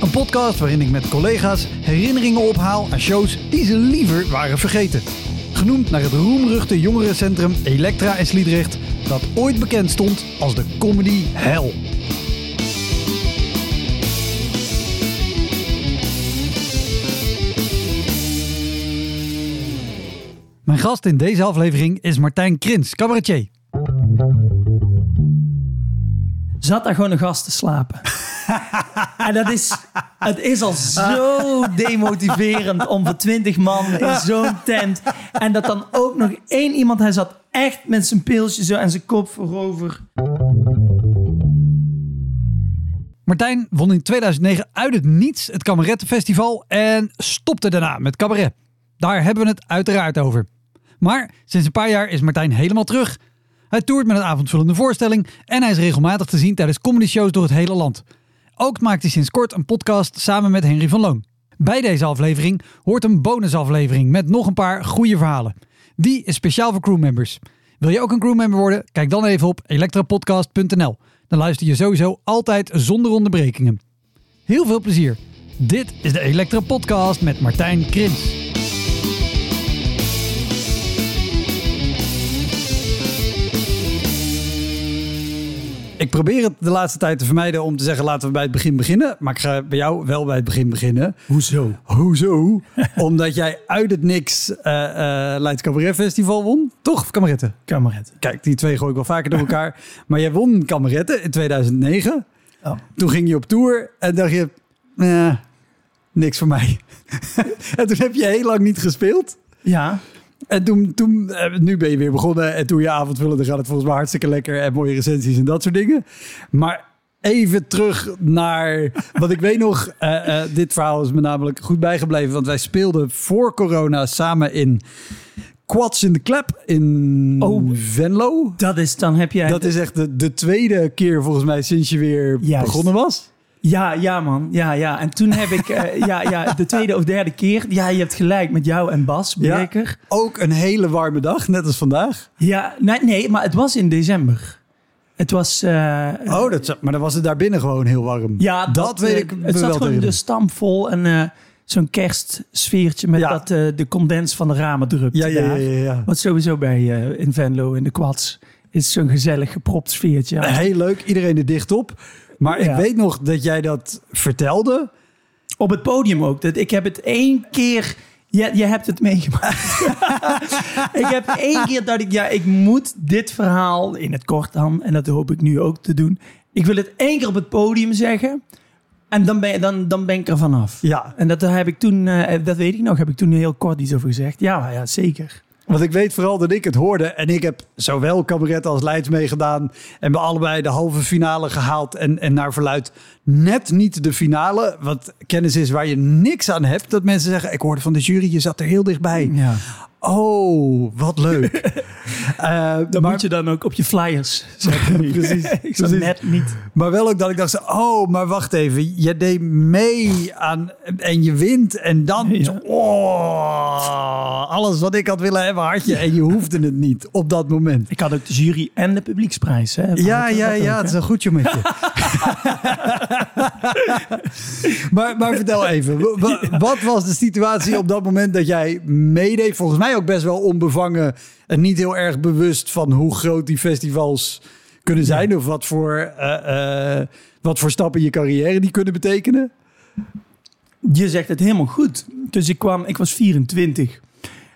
Een podcast waarin ik met collega's herinneringen ophaal aan shows die ze liever waren vergeten. Genoemd naar het roemruchte jongerencentrum Elektra in Sliedrecht, dat ooit bekend stond als de comedy hell. Mijn gast in deze aflevering is Martijn Krins, cabaretier. zat daar gewoon een gast te slapen. en dat is, het is al zo demotiverend om voor twintig man in zo'n tent. En dat dan ook nog één iemand, hij zat echt met zijn pilsje zo en zijn kop voorover. Martijn won in 2009 uit het niets het Kamerettenfestival en stopte daarna met cabaret. Daar hebben we het uiteraard over. Maar sinds een paar jaar is Martijn helemaal terug. Hij toert met een avondvullende voorstelling en hij is regelmatig te zien tijdens comedy-shows door het hele land. Ook maakt hij sinds kort een podcast samen met Henry van Loon. Bij deze aflevering hoort een bonusaflevering met nog een paar goede verhalen. Die is speciaal voor crewmembers. Wil je ook een crewmember worden? Kijk dan even op elektrapodcast.nl. Dan luister je sowieso altijd zonder onderbrekingen. Heel veel plezier. Dit is de Elektra Podcast met Martijn Krins. Probeer het de laatste tijd te vermijden om te zeggen laten we bij het begin beginnen. Maar ik ga bij jou wel bij het begin beginnen. Hoezo? Hoezo? Omdat jij uit het niks uh, uh, Leids Cabaret Festival won. Toch? Of Kameretten? Kameretten. Kijk, die twee gooi ik wel vaker door elkaar. maar jij won Kameretten in 2009. Oh. Toen ging je op tour en dacht je... Eh, niks voor mij. en toen heb je heel lang niet gespeeld. Ja. En toen, toen, nu ben je weer begonnen. En toen je avondvullen, dan gaat het volgens mij hartstikke lekker. En mooie recensies en dat soort dingen. Maar even terug naar. wat ik weet nog, uh, uh, dit verhaal is me namelijk goed bijgebleven. Want wij speelden voor corona samen in. Quads in de Klep in oh, Venlo. Dat is, dan heb jij... Dat is echt de, de tweede keer volgens mij sinds je weer Juist. begonnen was. Ja, ja man. Ja, ja. En toen heb ik, uh, ja, ja, de tweede of derde keer. Ja, je hebt gelijk met jou en Bas Breker. Ja, ook een hele warme dag, net als vandaag. Ja, nee, nee maar het was in december. Het was... Uh, oh, dat, maar dan was het daar binnen gewoon heel warm. Ja, dat, dat weet ik Het zat gewoon de stam vol en uh, zo'n kerstsfeertje met ja. dat de condens van de ramen drupt. Ja, ja, ja, ja. Wat sowieso bij in Venlo in de Quads is zo'n gezellig gepropt sfeertje. Heel leuk, iedereen er dicht op. Maar ik weet nog dat jij dat vertelde. Op het podium ook. Dat, ik heb het één keer... Je, je hebt het meegemaakt. ik heb één keer dat ik... Ja, ik moet dit verhaal in het kort dan... En dat hoop ik nu ook te doen. Ik wil het één keer op het podium zeggen... En dan ben, dan, dan ben ik er vanaf. Ja. En dat heb ik toen, uh, dat weet ik nog, heb ik toen heel kort iets over gezegd. Ja, ja zeker. Want ik weet vooral dat ik het hoorde. En ik heb zowel cabaret als Leids meegedaan. En we allebei de halve finale gehaald. En, en naar verluid net niet de finale. Wat kennis is waar je niks aan hebt. Dat mensen zeggen, ik hoorde van de jury, je zat er heel dichtbij. Ja. Oh, wat leuk. uh, dat maar, moet je dan ook op je flyers zetten. precies. ik net niet. Maar wel ook dat ik dacht, oh, maar wacht even. Je deed mee aan en je wint. En dan, ja. oh, alles wat ik had willen hebben had je. En je hoefde het niet op dat moment. Ik had ook de jury en de publieksprijs. Hè, ja, ja, ja. Het is een goed jommetje. maar, maar vertel even. Wat was de situatie op dat moment dat jij meedeed? Volgens mij ook best wel onbevangen en niet heel erg bewust van hoe groot die festivals kunnen zijn. Of wat voor, uh, uh, wat voor stappen je carrière die kunnen betekenen. Je zegt het helemaal goed. Dus ik kwam, ik was 24.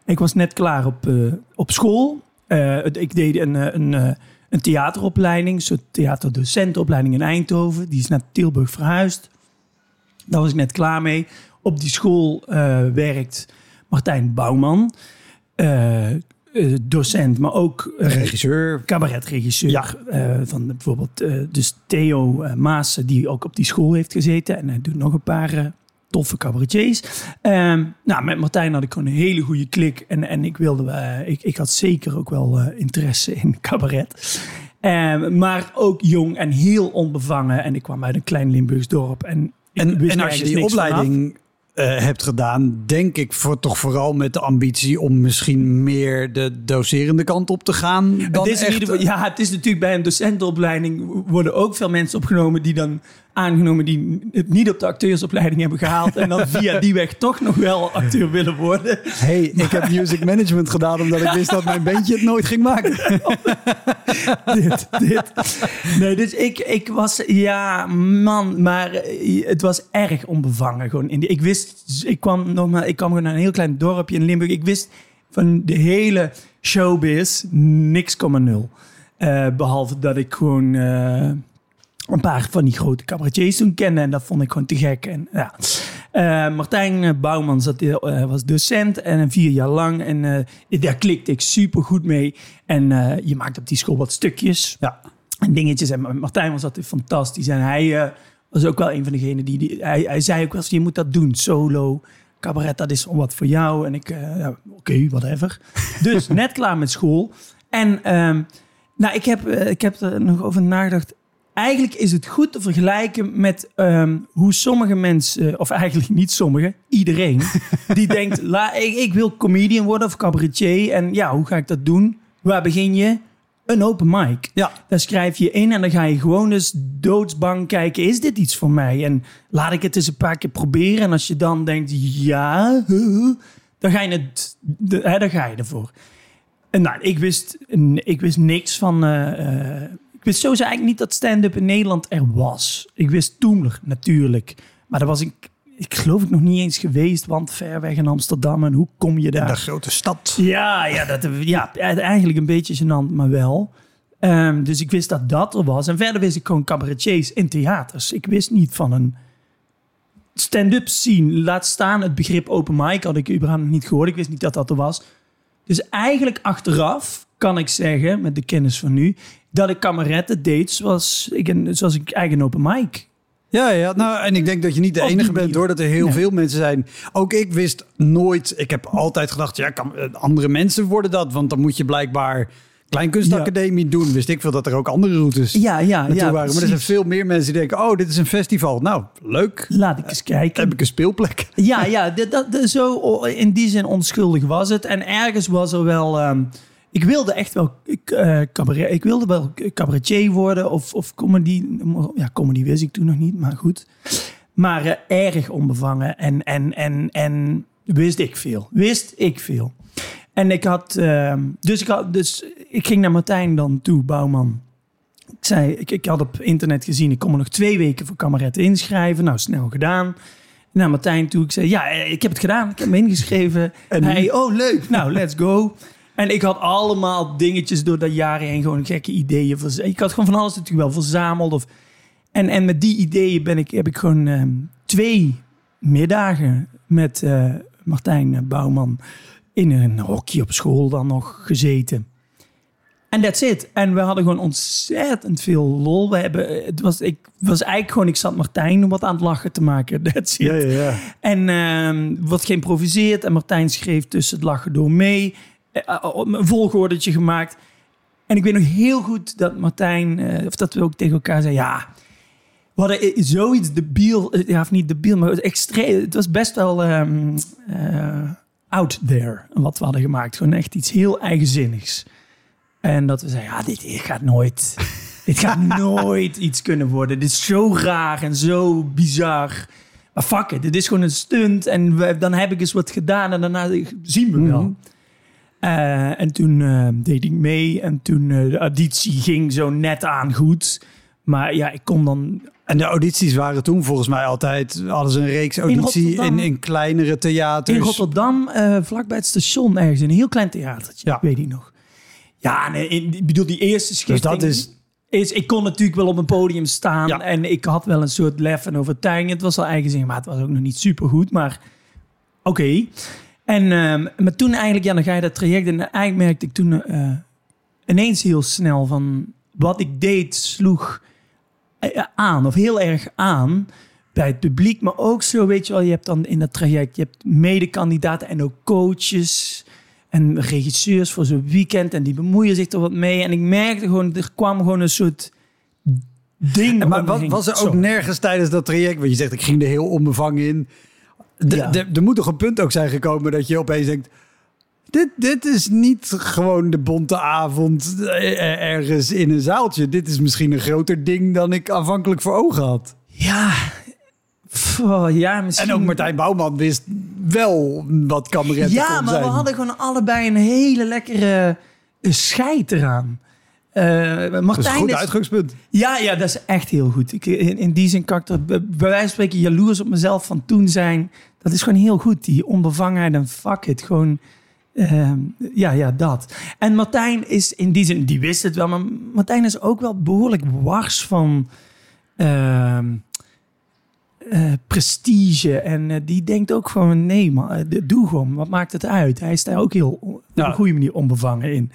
Ik was net klaar op, uh, op school. eh, ik deed een, eh, een, eh, een theateropleiding, een soort theaterdocentenopleiding in Eindhoven. Die is naar Tilburg verhuisd. Daar was ik net klaar mee. Op die school eh, werkt Martijn Bouwman. Eh, docent, maar ook eh, Regisseur. cabaretregisseur. Ja. eh, van bijvoorbeeld dus Theo Maassen, die ook op die school heeft gezeten. En hij doet nog een paar toffe cabaretiers. Ehm, nou, met Martijn had ik gewoon een hele goede klik. En, en ik, wilde, ik, ik had zeker ook wel interesse in cabaret. Ehm, maar ook jong en heel onbevangen. En ik kwam uit een klein Limburgs dorp. En, En, en als je die opleiding eh, hebt gedaan, denk ik voor, toch vooral met de ambitie om misschien meer de doserende kant op te gaan. Dan Het is, in echt, ieder geval, ja, het is natuurlijk bij een docentenopleiding worden ook veel mensen opgenomen die dan aangenomen die het niet op de acteursopleiding hebben gehaald en dan via die weg toch nog wel acteur willen worden. hey, ik heb music management gedaan omdat ik wist dat mijn bandje het nooit ging maken. dit, dit. Nee, dus ik, ik was, ja, man, maar eh, het was erg onbevangen. Gewoon in die, ik wist, ik kwam nog maar, ik kwam gewoon naar een heel klein dorpje in Limburg. Ik wist van de hele showbiz niks, nul. Eh, behalve dat ik gewoon eh, een paar van die grote cabaretiers toen kende. En dat vond ik gewoon te gek. En, ja. Eh, Martijn eh, Bouwman zat, eh, was docent en vier jaar lang. En eh, daar klikte ik super goed mee. En je maakt op die school wat stukjes Ja. en dingetjes. En Martijn was altijd fantastisch. En hij was ook wel een van degenen die... die hij, hij zei ook wel eens, je moet dat doen, solo. Cabaret, dat is wat voor jou. En ik, ja, oké, whatever. Dus net klaar met school. En ehm, nou, ik, heb, ik heb er nog over nagedacht. Eigenlijk is het goed te vergelijken met ehm, hoe sommige mensen, of eigenlijk niet sommige, iedereen, die denkt: La, ik, ik wil comedian worden of cabaretier. En ja, hoe ga ik dat doen? Waar begin je? Een open mic. Ja. Daar schrijf je in en dan ga je gewoon dus doodsbang kijken. Is dit iets voor mij? En laat ik het eens een paar keer proberen. En als je dan denkt, ja, dan ga je, het, hè, dan ga je ervoor. En nou, ik wist, ik wist niks van... eh, eh, ik wist sowieso eigenlijk niet dat stand-up in Nederland er was. Ik wist Toemler natuurlijk. Maar daar was ik, ik geloof ik nog niet eens geweest. Want ver weg in Amsterdam. En hoe kom je daar? De grote stad. Ja, ja, dat, ja, eigenlijk een beetje gênant, maar wel. Ehm, dus ik wist dat dat er was. En verder wist ik gewoon cabaretiers in theaters. Ik wist niet van een stand-up scene. Laat staan het begrip open mic had ik überhaupt nog niet gehoord. Ik wist niet dat dat er was. Dus eigenlijk achteraf kan ik zeggen, met de kennis van nu... dat ik kameretten deed zoals ik, een, zoals ik eigen open mic. Ja, ja, nou, en ik denk dat je niet de enige bent manier. hoor, dat er heel Nee. veel mensen zijn. Ook ik wist nooit, ik heb altijd gedacht, ja, kan, eh, andere mensen worden dat, want dan moet je blijkbaar Kleinkunstacademie doen. Wist ik veel dat er ook andere routes Ja, ja, ja. waren. Maar er zijn veel meer mensen die denken, oh, dit is een festival. Nou, leuk. Laat ik eens kijken. Heb ik een speelplek. Ja, ja dat, zo in die zin onschuldig was het. En ergens was er wel. ehm, ik wilde echt wel eh, cabaret. Ik wilde wel cabaretier worden of, of comedy. Ja, comedy wist ik toen nog niet, maar goed. Maar eh, erg onbevangen en, en, en, en wist ik veel. Wist ik veel. En ik had. ehm, dus, ik had dus ik ging naar Martijn dan toe, Bouwman. Ik zei, ik, ik had op internet gezien, ik kon me nog twee weken voor kameretten inschrijven. Nou, snel gedaan. Naar Martijn toe, ik zei, ja, eh, ik heb het gedaan. Ik heb me ingeschreven. En hij, oh leuk, nou, let's go. En ik had allemaal dingetjes door dat jaar heen, gewoon gekke ideeën. Ik had gewoon van alles natuurlijk wel verzameld. Of, en, en met die ideeën ben ik, heb ik gewoon ehm, twee middagen met eh, Martijn Bouwman in een hokje op school dan nog gezeten. En that's it. En we hadden gewoon ontzettend veel lol. We hebben, het was, ik was eigenlijk gewoon, ik zat Martijn wat aan het lachen te maken. That's it. Ja, ja, ja. En ehm wordt geïmproviseerd. En Martijn schreef tussen het lachen door mee. Eh, eh, een volgordetje gemaakt. En ik weet nog heel goed dat Martijn, eh, of dat we ook tegen elkaar zeiden, ja, we hadden zoiets debiel, ja, of niet debiel, maar het, extreem, het was best wel eh, out there, wat we hadden gemaakt. Gewoon echt iets heel eigenzinnigs. En dat we zeiden, ja, dit, dit gaat nooit, dit gaat nooit iets kunnen worden. Dit is zo raar en zo bizar. Maar fuck it, dit is gewoon een stunt. En we, dan heb ik eens wat gedaan en daarna zien we wel. Mhm. Eh, en toen eh, deed ik mee. En toen eh, de auditie ging zo net aan goed. Maar ja, ik kon dan... En de audities waren toen volgens mij altijd, hadden ze een reeks auditie in, in, kleinere theaters. In Rotterdam, vlakbij het station ergens, een heel klein theatertje, Ja. weet ik nog. Ja, nee, in- ik bedoel, die eerste Dus schifting... dat is... is, ik kon natuurlijk wel op een podium staan Ja. en ik had wel een soort lef en overtuiging. Het was al eigen zin, maar het was ook nog niet super goed. Maar oké. En ehm, maar toen eigenlijk, ja, dan ga je dat traject en eigenlijk merkte ik toen eh, ineens heel snel van wat ik deed sloeg eh, aan of heel erg aan bij het publiek, maar ook zo, weet je wel, je hebt dan in dat traject, je hebt medekandidaten en ook coaches en regisseurs voor zo'n weekend en die bemoeien zich er wat mee. En ik merkte gewoon, er kwam gewoon een soort ding. En maar wat, was er ook nergens tijdens dat traject, want je zegt ik ging er heel onbevangen in. De- Ja. er moet toch een punt ook zijn gekomen dat je opeens denkt, dit, dit is niet gewoon de bonte avond eh, ergens in een zaaltje. Dit is misschien een groter ding dan ik aanvankelijk voor ogen had. Ja, oh, ja, misschien. En ook Martijn Bouwman wist wel wat kameretten Ja, maar zijn. we hadden gewoon allebei een hele lekkere eh, scheid eraan. Eh dat is een Martijn goed is- uitgangspunt. Ja, ja, dat is echt heel goed. Ik, in, in die zin kan ik er bij wijze van spreken jaloers op mezelf van toen zijn. Dat is gewoon heel goed. Die onbevangenheid en fuck it. Gewoon, ehm, ja, ja, dat. En Martijn is in die zin, die wist het wel, maar Martijn is ook wel behoorlijk wars van ehm, eh, prestige. En eh, die denkt ook gewoon, nee, maar doe gewoon. Wat maakt het uit? Hij is daar ook heel op een goede manier onbevangen in.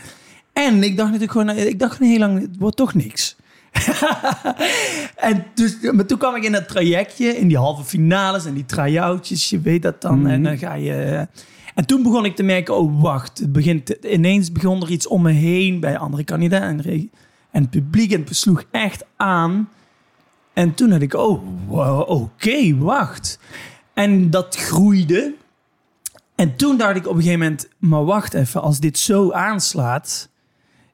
En ik dacht natuurlijk gewoon, ik dacht gewoon heel lang, het wordt toch niks. en dus, maar toen kwam ik in dat trajectje, in die halve finales en die try-outjes, je weet dat dan. En dan ga je... En toen begon ik te merken, oh wacht, het begint, ineens begon er iets om me heen bij andere kandidaten. En, en het publiek en het besloeg echt aan. En toen had ik, oh, wow, oké, wacht. En dat groeide. En toen dacht ik op een gegeven moment, maar wacht even, als dit zo aanslaat,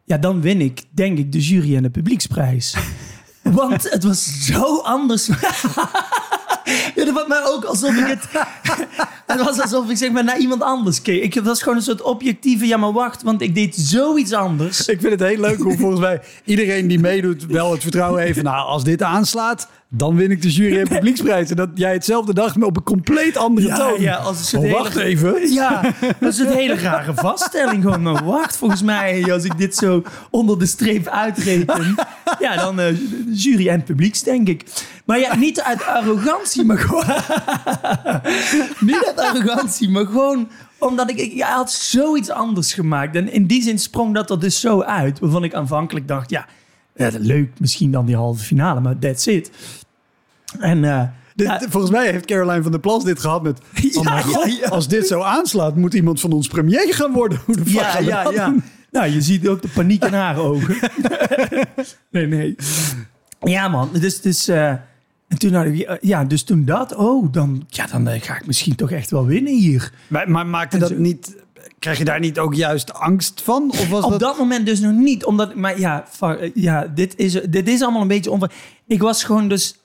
ja, dan win ik, denk ik, de jury en de publieksprijs. Want het was zo anders. ja, dat was mij ook alsof ik het. het was alsof ik zeg maar naar iemand anders keek. Ik, was gewoon een soort objectieve. Ja, maar wacht, want ik deed zoiets anders. Ik vind het heel leuk hoe volgens mij iedereen die meedoet wel het vertrouwen heeft. van, Nou, als dit aanslaat, dan win ik de jury en publieksprijs. En dat jij hetzelfde dacht, maar op een compleet andere Ja, toon. ja, als Oh, hele- wacht even. Ja, dat is een hele rare vaststelling. Gewoon, maar wacht, volgens mij, als ik dit zo onder de streep uitreken, ja, dan eh, jury en publieks, denk ik. Maar ja, niet uit arrogantie, maar gewoon. niet uit arrogantie, maar gewoon omdat ik, ik had zoiets anders gemaakt. En in die zin sprong dat er dus zo uit, waarvan ik aanvankelijk dacht, ja, ja leuk misschien dan die halve finale, maar that's it. En eh, Dit- ja, Volgens mij heeft Caroline van der Plas dit gehad met... Oh ja, god, als dit zo aanslaat, moet iemand van ons premier gaan worden. Hoe de fuck Ja, ja, dat ja. Nou, je ziet ook de paniek in haar ogen. nee, nee. Ja, man. Dus, dus, eh, en toen had ik, ja, dus toen dat, oh, dan, ja, dan eh, ga ik misschien toch echt wel winnen hier. Maar, maar maakte dat niet... Krijg je daar niet ook juist angst van? Of was Op dat... dat moment dus nog niet, omdat, maar ja, ja dit, is, dit is allemaal een beetje onver... Ik was gewoon dus,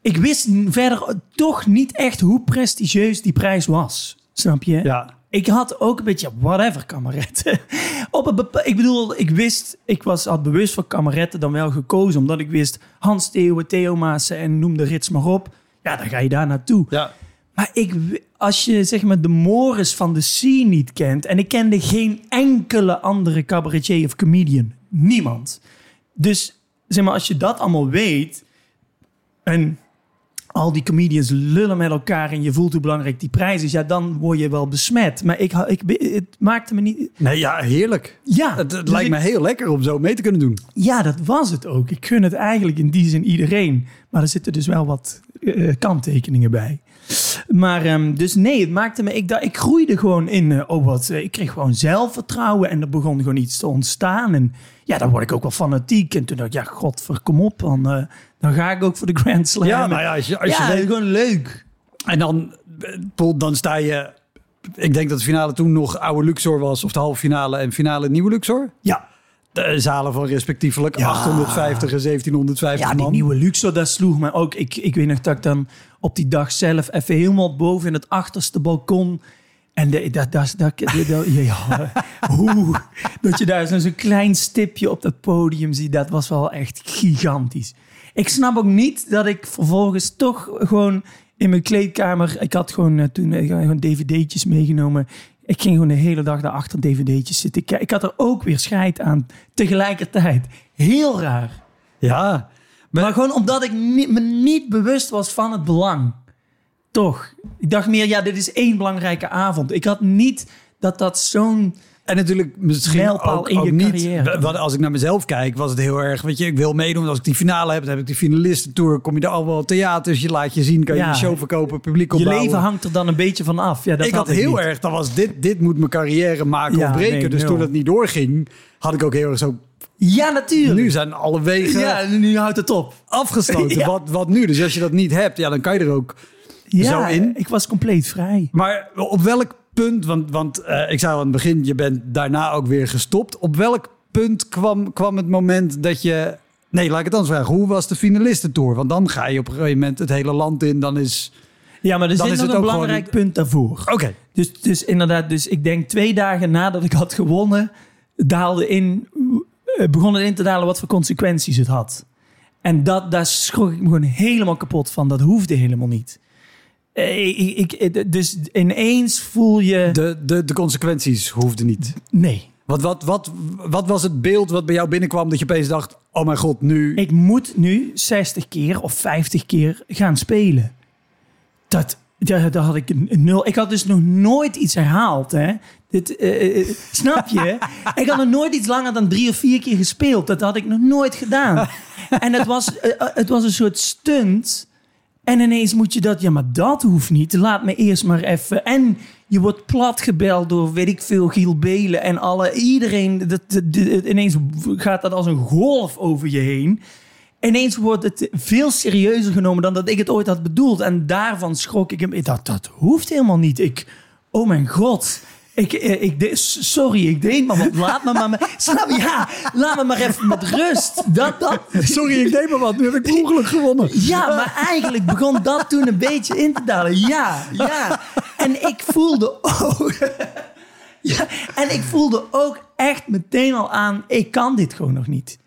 ik wist verder toch niet echt hoe prestigieus die prijs was. Snap je? Ja. Ik had ook een beetje whatever kameretten. Op een bepa- ik bedoel, ik wist, ik was had bewust voor kameretten dan wel gekozen, omdat ik wist Hans Theo, Theo Maassen en noem de rits maar op. Ja, dan ga je daar naartoe. Ja. Maar ik, als je zeg maar de Morris van de scene niet kent, en ik kende geen enkele andere cabaretier of comedian, niemand. Dus zeg maar, als je dat allemaal weet en al die comedians lullen met elkaar en je voelt hoe belangrijk die prijs is, ja, dan word je wel besmet. Maar ik, ik, het maakte me niet. Nee, ja, heerlijk. Ja, Het, het dus lijkt ik- me heel lekker om zo mee te kunnen doen. Ja, dat was het ook. Ik gun het eigenlijk in die zin iedereen. Maar er zitten dus wel wat eh, kanttekeningen bij. Maar ehm, dus nee, het maakte me. Ik, ik groeide gewoon in. eh, oh, wat. eh, ik kreeg gewoon zelfvertrouwen en er begon gewoon iets te ontstaan. En ja, dan word ik ook wel fanatiek. En toen dacht ik, ja, godver, kom op. Dan, eh, dan ga ik ook voor de Grand Slam. Ja, nou ja, als je, als ja, je weet- gewoon leuk. En dan, dan sta je... Ik denk dat de finale toen nog oude Luxor was. Of de halve finale en finale nieuwe Luxor. Ja, De zalen van respectievelijk Ja. 850 en 1750 Ja, die man. nieuwe Luxor, dat sloeg me ook. Ik, ik weet nog dat ik dan op die dag zelf even helemaal boven in het achterste balkon... En de, dat, dat, dat, dat, ja, hoe, dat je daar zo'n zo'n klein stipje op dat podium ziet, dat was wel echt gigantisch. Ik snap ook niet dat ik vervolgens toch gewoon in mijn kleedkamer... Ik had gewoon eh, toen eh, gewoon dvd'tjes meegenomen. Ik ging gewoon de hele dag daarachter dvd'tjes zitten. Ik, ik had er ook weer scheid aan. Tegelijkertijd. Heel raar. Ja. Maar, gewoon omdat ik niet, me niet bewust was van het belang. Toch. Ik dacht meer, ja, dit is één belangrijke avond. Ik had niet dat dat zo'n... En natuurlijk misschien ook, in ook je niet. carrière. Wat, als ik naar mezelf kijk, was het heel erg. Weet je, ik wil meedoen. Als ik die finale heb, dan heb ik die finalistentour. Kom je er al wel theaters, je laat je zien, kan je Ja. een show verkopen, publiek Je opbouwen. leven hangt er dan een beetje van af. Ja, dat ik had ik heel niet. erg, dat was dit, dit moet mijn carrière maken Ja, of breken. nee, dus toen dat niet doorging, had ik ook heel erg zo. Ja, natuurlijk. Nu zijn alle wegen ja, nu houdt het op. afgesloten. Ja. Wat, wat nu? Dus als je dat niet hebt, ja, dan kan je er ook Ja, zo in. ik was compleet vrij. Maar op welk punt, want, want eh, ik zei al aan het begin, je bent daarna ook weer gestopt. Op welk punt kwam, kwam het moment dat je... Nee, laat ik het anders vragen. Hoe was de finalistentour? Want dan ga je op een gegeven moment het hele land in. Dan is... Ja, maar er Dan zit is nog het een gewoon belangrijk punt daarvoor. Oké. Dus, dus inderdaad, dus ik denk twee dagen nadat ik had gewonnen, daalde in, eh, begon het in te dalen wat voor consequenties het had. En dat, daar schrok ik me gewoon helemaal kapot van. Dat hoefde helemaal niet. Eh, Ik, ik, ik- dus ineens voel je... De, de, de consequenties hoefden niet. Nee, Wat, wat, wat, wat was het beeld wat bij jou binnenkwam dat je opeens dacht... Oh mijn god, nu... ik moet nu 60 keer of 50 keer gaan spelen. Dat, daar, daar had ik nul. Ik had dus nog nooit iets herhaald. Hè? Dit, eh, eh, snap je? ik had nog nooit iets langer dan drie of vier keer gespeeld. Dat had ik nog nooit gedaan. en het was, eh, eh, het was een soort stunt. En ineens moet je dat, ja, maar dat hoeft niet. Laat me eerst maar even. En je wordt platgebeld door, weet ik veel, Giel Belen en alle, iedereen. Dat- dat- ineens gaat dat als een golf over je heen. Ineens wordt het veel serieuzer genomen dan dat ik het ooit had bedoeld. En daarvan schrok ik hem. Dat, dat hoeft helemaal niet. Ik, oh mijn god. Ik, eh, ik, sorry, ik deed maar wat. Laat me maar. met- Snap je? Ja, laat me maar even met rust. Dat, dat, Sorry, ik deed maar wat. Nu heb ik ongeluk gewonnen. ja, maar eigenlijk begon dat toen een beetje in te dalen. Ja, ja. En ik voelde ook... Ja, en ik voelde ook echt meteen al aan... Ik kan dit gewoon nog niet.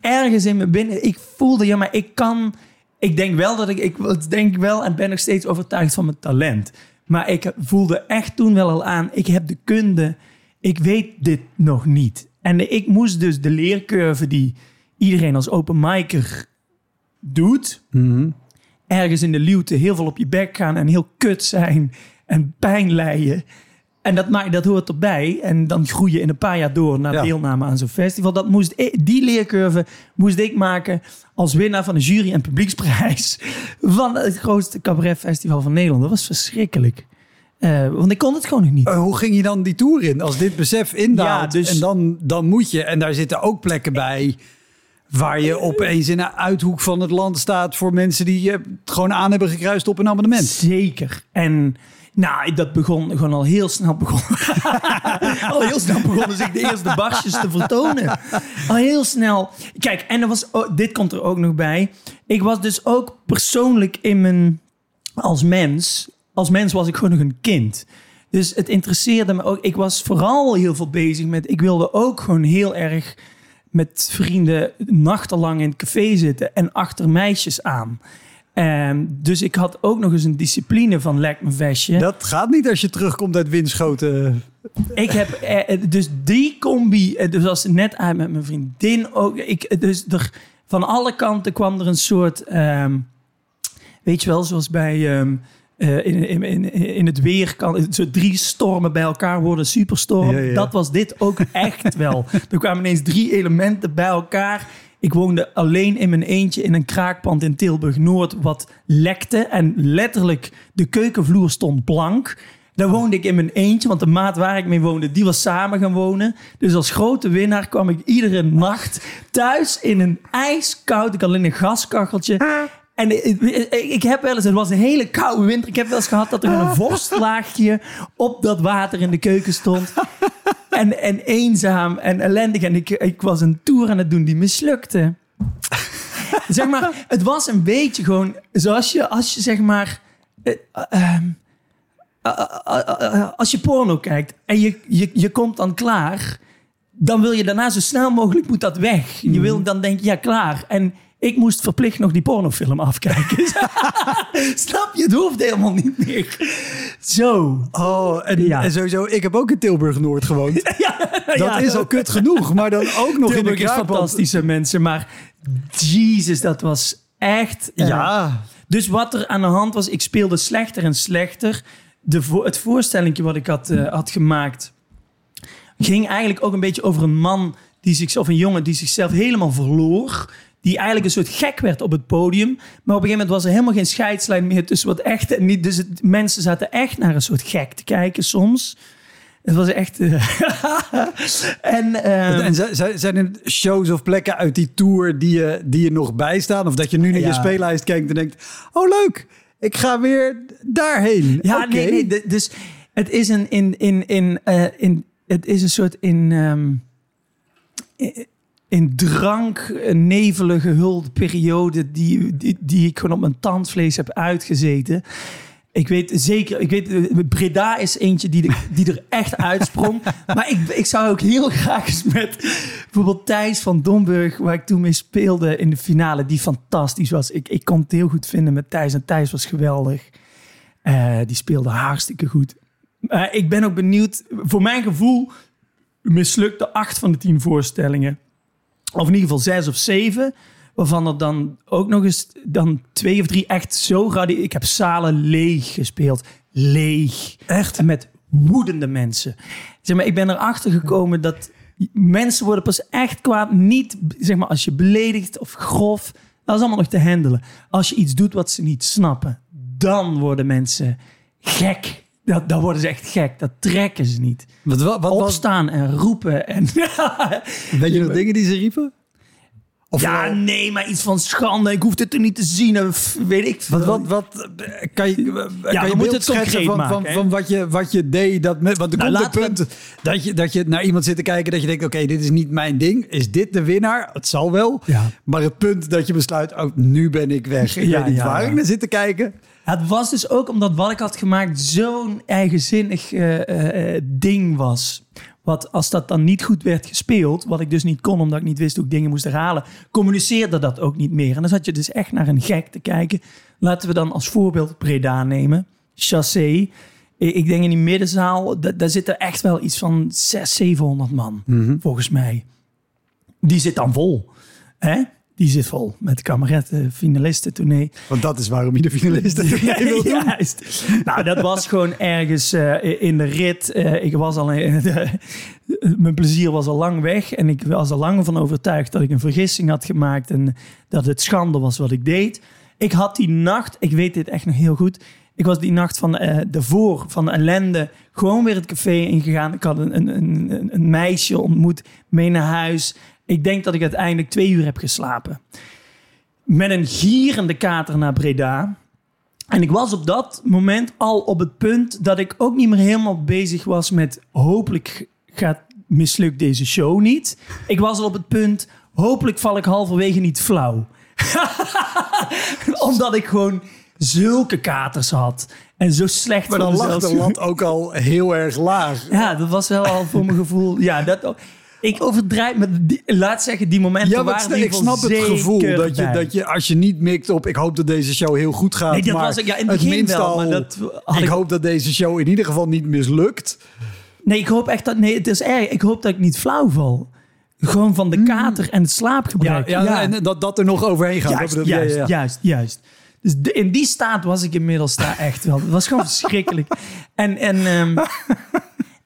Ergens in me binnen... Ik voelde, ja, maar ik kan... Ik denk wel dat ik... Ik denk wel en ben nog steeds overtuigd van mijn talent. Maar ik voelde echt toen wel al aan... Ik heb de kunde... Ik weet dit nog niet. En ik moest dus de leercurve die iedereen als open micer doet. Ergens in de luwte heel veel op je bek gaan en heel kut zijn en pijn lijden. En dat, maakt, dat hoort erbij. En dan groei je in een paar jaar door naar Ja. deelname aan zo'n festival. Dat moest ik- die leercurve moest ik maken als winnaar van de jury- en publieksprijs van het grootste cabaretfestival van Nederland. Dat was verschrikkelijk. Eh, want ik kon het gewoon nog niet. Eh, hoe ging je dan die tour in? Als dit besef indaalt Ja, dus- en dan, dan moet je... En daar zitten ook plekken bij waar je opeens in een uithoek van het land staat... voor mensen die het gewoon aan hebben gekruist op een abonnement. Zeker. En nou, dat begon gewoon al heel snel begon. al heel snel begonnen zich de eerste barsjes te vertonen. Al heel snel. Kijk, en er was dit komt er ook nog bij. Ik was dus ook persoonlijk in mijn als mens. Als mens was ik gewoon nog een kind. Dus het interesseerde me ook. Ik was vooral heel veel bezig met. Ik wilde ook gewoon heel erg met vrienden nachtenlang in het café zitten en achter meisjes aan. Ehm, dus ik had ook nog eens een discipline van lek mijn vestje. Dat gaat niet als je terugkomt uit windschoten. Ik heb eh, dus die combi, eh, dus als net uit met mijn vriendin ook. Ik, eh, dus er, van alle kanten kwam er een soort, ehm, weet je wel, zoals bij ehm, eh, in, in, in, in het weer kan zo drie stormen bij elkaar worden superstorm. Ja, ja. Dat was dit ook echt wel. Er kwamen ineens drie elementen bij elkaar. Ik woonde alleen in mijn eentje in een kraakpand in Tilburg-Noord wat lekte. En letterlijk de keukenvloer stond blank. Daar woonde ik in mijn eentje, want de maat waar ik mee woonde, die was samen gaan wonen. Dus als grote winnaar kwam ik iedere nacht thuis in een ijskoud, ik had alleen een gaskacheltje. En ik, heb wel eens, het was een hele koude winter, ik heb wel eens gehad dat er een vorstlaagje op dat water in de keuken stond. En, en eenzaam en ellendig. En ik, ik was een tour aan het doen die mislukte. zeg maar, het was een beetje gewoon zoals je, als je zeg maar. eh, ehm, eh, eh, eh, als je porno kijkt en je, je, je komt dan klaar. dan wil je daarna zo snel mogelijk moet dat weg. Je wil dan denk je, ja klaar. En ik moest verplicht nog die pornofilm afkijken. Snap je? Het hoeft helemaal niet meer. Zo. Oh, en, Ja. en sowieso, ik heb ook in Tilburg-Noord gewoond. Dat Ja. is al kut genoeg, maar dan ook nog in de is fantastische mensen, maar Jesus, dat was echt... Ja, Dus wat er aan de hand was, ik speelde slechter en slechter. De vo het voorstellingje wat ik had, eh, had gemaakt... ging eigenlijk ook een beetje over een man... Die zich, of een jongen die zichzelf helemaal verloor... Die eigenlijk een soort gek werd op het podium. Maar op een gegeven moment was er helemaal geen scheidslijn meer tussen wat echt en niet. Dus het, mensen zaten echt naar een soort gek te kijken soms. Het was echt. eh, en, eh, en zijn er shows of plekken uit die tour die je, die je nog bijstaan? Of dat je nu naar je speellijst kijkt en denkt... Oh, leuk, ik ga weer daarheen. Ja, nee, nee. Dus het is een in, in, in, eh, in het is een soort in, ehm, in- in drank, een nevelen gehulde periode die, die, die ik gewoon op mijn tandvlees heb uitgezeten. Ik weet zeker, ik weet, Breda is eentje die, er- die er echt uitsprong. maar ik, ik zou ook heel graag eens met bijvoorbeeld Thijs van Domburg, waar ik toen mee speelde in de finale, die fantastisch was. Ik, ik kon het heel goed vinden met Thijs en Thijs was geweldig. Eh, die speelde hartstikke goed. Eh, ik ben ook benieuwd. Voor mijn gevoel mislukte acht van de tien voorstellingen. Of in ieder geval zes of zeven. Waarvan er dan ook nog eens dan twee of drie echt zo radicaal... Ik heb zalen leeg gespeeld. Leeg. Echt? En met woedende mensen. Zeg maar, ik ben erachter gekomen dat mensen worden pas echt kwaad. Niet zeg maar, als je beledigt of grof. Dat is allemaal nog te handelen. Als je iets doet wat ze niet snappen. Dan worden mensen gek. Dat, dan worden ze echt gek. Dat trekken ze niet. Wat, wat, wat was, Opstaan en roepen. En weet je nog dingen die ze riepen? Of ja, nee, maar iets van schande. Ik hoef dit er niet te zien. Weet ik veel. Wat, wat, wat kan je, kan je beeld het schetsen van, maken, van, wat, je, wat je deed? Dat met, want er Nou, komt we- punt dat je, dat je naar iemand zit te kijken dat je denkt, oké, dit is niet mijn ding. Is dit de winnaar? Het zal wel. Ja. Maar het punt dat je besluit, oh, nu ben ik weg. Ik Ja, weet niet ja, waar ja. ik naar zit te kijken. Het was dus ook omdat wat ik had gemaakt zo'n eigenzinnig eh, eh, eh, ding was. Wat als dat dan niet goed werd gespeeld, wat ik dus niet kon omdat ik niet wist hoe ik dingen moest herhalen, communiceerde dat ook niet meer. En dan zat je dus echt naar een gek te kijken. Laten we dan als voorbeeld Breda nemen. Chassé. Ik denk in die middenzaal, da- daar zitten echt wel iets van 600, 700 man, volgens mij. Die zit dan vol. Hè? Die zit vol met kameretten, finalisten, tournee. Want dat is waarom je de finalisten wil doen. Juist. Nou, dat was gewoon ergens eh, in de rit. Eh, ik was al, eh, mijn plezier was al lang weg. En ik was al lang van overtuigd dat ik een vergissing had gemaakt. En dat het schande was wat ik deed. Ik had die nacht, ik weet dit echt nog heel goed. Ik was die nacht van eh de voor, van de ellende, gewoon weer het café ingegaan. Ik had een, een, een, een meisje ontmoet, mee naar huis. Ik denk dat ik uiteindelijk twee uur heb geslapen. Met een gierende kater naar Breda. En ik was op dat moment al op het punt dat ik ook niet meer helemaal bezig was met hopelijk gaat mislukt deze show niet. Ik was al op het punt, hopelijk val ik halverwege niet flauw. Omdat ik gewoon zulke katers had. En zo slecht Maar dan lag de lat ook al heel erg laag. Ja, dat was wel al voor mijn gevoel. Ja, dat, ik overdrijf die, laat zeggen, die momenten Ja, waren ik, snap het gevoel dat je, bij. dat je, als je niet mikt op, ik hoop dat deze show heel goed gaat. Nee, dat maar was ik- ja, in het begin minst wel, al, maar dat ik ik- hoop dat deze show in ieder geval niet mislukt. Nee, ik hoop echt dat. Nee, het is erg. Ik hoop dat ik niet flauw val. Gewoon van de kater en het slaapgebrek. Hmm. Ja, en dat dat er nog overheen gaat. juist, Dat ja, juist, ja, ja. juist, juist. Dus de- in die staat was ik inmiddels daar echt wel. Het was gewoon verschrikkelijk. En, en, ehm,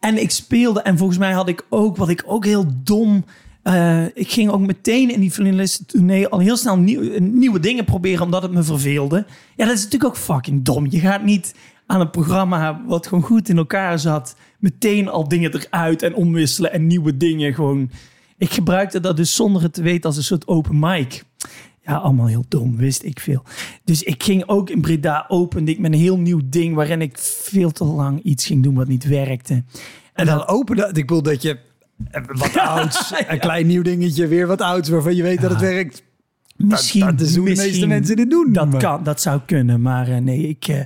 en ik speelde. En volgens mij had ik ook, wat ik ook heel dom... eh, ik ging ook meteen in die finalistentournee al heel snel nieuw- nieuwe dingen proberen, omdat het me verveelde. Ja, dat is natuurlijk ook fucking dom. Je gaat niet aan een programma wat gewoon goed in elkaar zat, meteen al dingen eruit en omwisselen en nieuwe dingen gewoon. Ik gebruikte dat dus zonder het te weten als een soort open mic. Ja, allemaal heel dom, wist ik veel. Dus ik ging ook in Breda opende ik met een heel nieuw ding waarin ik veel te lang iets ging doen wat niet werkte. En dan openen, ik bedoel dat je eh, wat ouds, een klein nieuw dingetje, weer wat ouds, waarvan je weet dat het werkt. Misschien, dat is hoe de meeste mensen dit doen, Dat maar- kan, dat zou kunnen, maar eh, nee, ik. eh,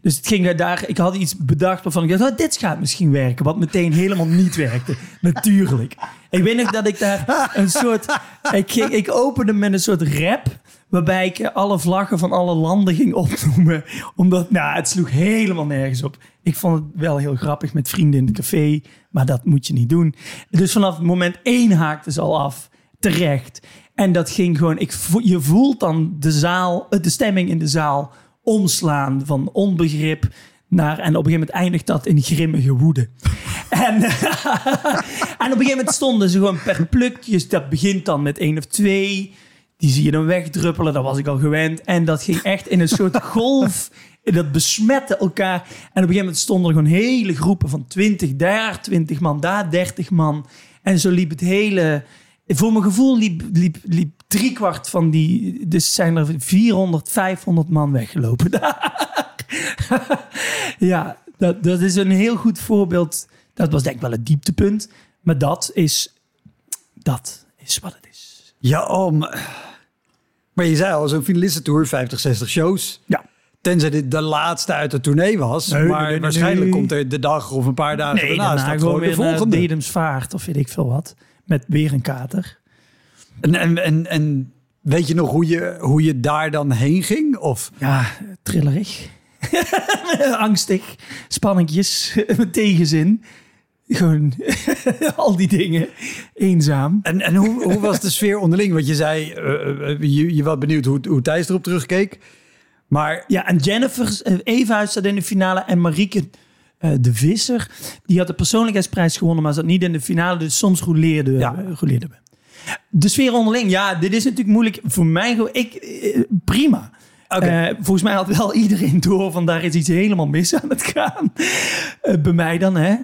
dus het ging daar. Ik had iets bedacht waarvan ik dacht, oh, dit gaat misschien werken, wat meteen helemaal niet werkte. Natuurlijk. Ik weet nog dat ik daar een soort... Ik, ik opende met een soort rap... waarbij ik alle vlaggen van alle landen ging opnoemen. Omdat, nou, het sloeg helemaal nergens op. Ik vond het wel heel grappig met vrienden in het café... maar dat moet je niet doen. Dus vanaf moment één haakte ze al af. Terecht. En dat ging gewoon... Ik, je voelt dan de zaal, de stemming in de zaal omslaan... van onbegrip naar... en op een gegeven moment eindigt dat in grimmige woede. En, en op een gegeven moment stonden ze gewoon per plukjes. Dat begint dan met één of twee. Die zie je dan wegdruppelen. Dat was ik al gewend. En dat ging echt in een soort golf. Dat besmette elkaar. En op een gegeven moment stonden er gewoon hele groepen van 20 daar, 20 man daar, 30 man. En zo liep het hele. Voor mijn gevoel liep, liep, liep driekwart van die. Dus zijn er 400, 500 man weggelopen. ja, dat, dat is een heel goed voorbeeld. Dat was denk ik wel het dieptepunt. Maar dat is, dat is wat het is. Ja, oh, maar, maar je zei al, zo'n finalistentour, 50, 60 shows. Ja. Tenzij dit de laatste uit de tournee was. Nee, maar nee, waarschijnlijk nee. komt er de dag of een paar dagen daarna daarna staat gewoon gewoon de weer naar volgende. Dedemsvaart of weet ik veel wat. Met weer een kater. En, en, en, en weet je nog hoe je, hoe je daar dan heen ging? Of Ja, trillerig. Angstig. Spanningjes. Tegenzin. Gewoon al die dingen. Eenzaam. En, en hoe, hoe was de sfeer onderling? Want je zei, eh, eh, je, je was benieuwd hoe, hoe Thijs erop terugkeek. Maar Ja, en Jennifer eh, Eva staat in de finale. En Marieke de Visser, die had de persoonlijkheidsprijs gewonnen, maar zat niet in de finale. Dus soms rouleerden Ja. we. De sfeer onderling, ja, dit is natuurlijk moeilijk. Voor mij, ik, prima. Eh, volgens mij had wel iedereen door van daar is iets helemaal mis aan het gaan. Eh, bij mij dan, hè.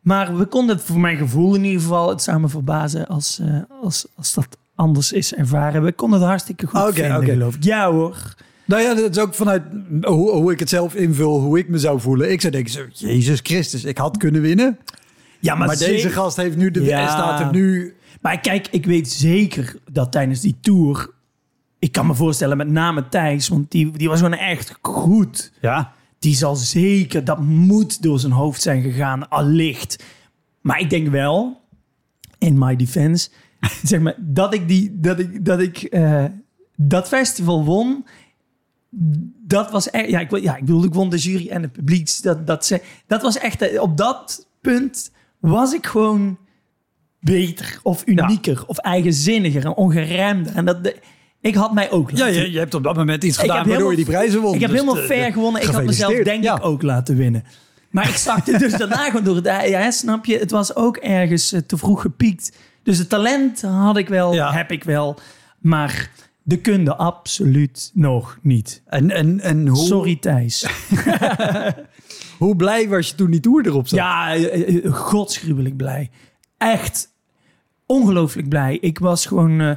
Maar we konden het voor mijn gevoel in ieder geval het samen verbazen als, eh, als, als dat anders is ervaren. We konden het hartstikke goed Oké, vinden, geloof ik. Ja hoor. nou ja, dat is ook vanuit hoe, hoe ik het zelf invul, hoe ik me zou voelen. Ik zou denken, zo, Jezus Christus, ik had kunnen winnen. Ja, Maar, zeker- deze gast heeft nu de Ja. staat er nu. Maar kijk, ik weet zeker dat tijdens die tour... Ik kan me voorstellen, met name Thijs, want die, die was gewoon echt goed. Ja. Die zal zeker, dat moet door zijn hoofd zijn gegaan, allicht. Maar ik denk wel, in my defense, zeg maar, dat ik, die, dat, ik, dat, ik eh, dat festival won. Dat was echt, ja, ik, ja, ik bedoel, ik won de jury en het publiek. Dat, dat, ze, dat was echt, eh, op dat punt was ik gewoon beter of unieker of eigenzinniger en ongeremder. En dat, de- ik had mij ook Ja, laten je, je hebt op dat moment iets gedaan waardoor je die prijzen won. Ik heb Dus, helemaal eh, fair gewonnen. Ik had mezelf denk Ja. ik ook laten winnen. Maar ik zakte dus daarna gewoon door het ja, snap je? Het was ook ergens eh, te vroeg gepiekt. Dus het talent had ik wel, Ja. heb ik wel. Maar de kunde absoluut nog niet. En, en, en hoe, Sorry Thijs. hoe blij was je toen die tour erop zat? Ja, eh, eh, godsgruwelijk blij. Echt ongelooflijk blij. Ik was gewoon...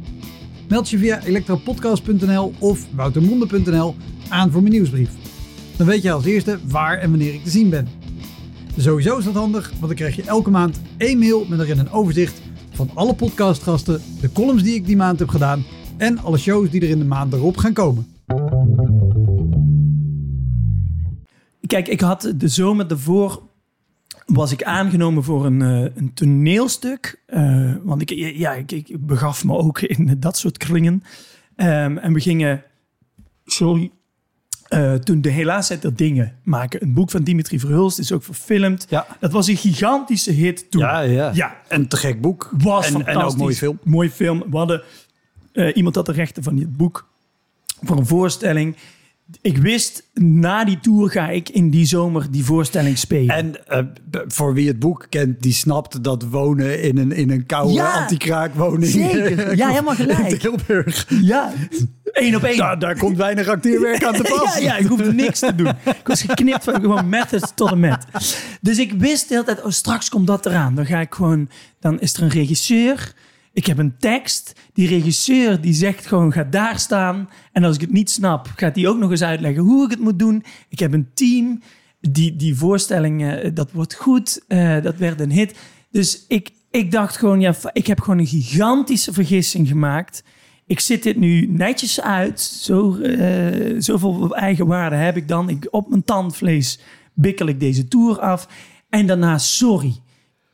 Meld je via elektropodcast.nl of woutermonde.nl aan voor mijn nieuwsbrief. Dan weet je als eerste waar en wanneer ik te zien ben. Sowieso is dat handig, want dan krijg je elke maand één mail met erin een overzicht van alle podcastgasten, de columns die ik die maand heb gedaan en alle shows die er in de maand erop gaan komen. Kijk, ik had de zomer daarvoor was ik aangenomen voor een, eh, een toneelstuk. Eh, want ik, ja, ik, ik begaf me ook in dat soort kringen. Ehm, en we gingen, sorry, eh, toen de Helaas het er dingen maken. Een boek van Dimitri Verhulst, is ook verfilmd. Ja. Dat was een gigantische hit toen. ja. Ja, En te gek boek. was en, fantastisch. en ook mooie film. Mooie film. We hadden, eh, iemand had de rechten van dit boek voor een voorstelling. Ik wist, na die tour ga ik in die zomer die voorstelling spelen. En eh, voor wie het boek kent, die snapt dat wonen in een, in een koude Ja, anti-kraakwoning. zeker. Ja, helemaal gelijk. In Tilburg. ja, één op één. Daar, daar komt weinig acteerwerk aan te pas. Ja, ja, ik hoefde niks te doen. Ik was geknipt van gewoon method tot en met. Dus ik wist de hele tijd, oh, straks komt dat eraan. Dan ga ik gewoon, dan is er een regisseur Ik heb een tekst. Die regisseur die zegt gewoon, ga daar staan. En als ik het niet snap, gaat hij ook nog eens uitleggen hoe ik het moet doen. Ik heb een team. Die, die voorstelling, eh, dat wordt goed. Eh, dat werd een hit. Dus ik, ik dacht gewoon, ja, ik heb gewoon een gigantische vergissing gemaakt. Ik zit dit nu netjes uit. Zo, eh, zoveel eigenwaarde heb ik dan. Ik, op mijn tandvlees bikkel ik deze tour af. En daarna, sorry.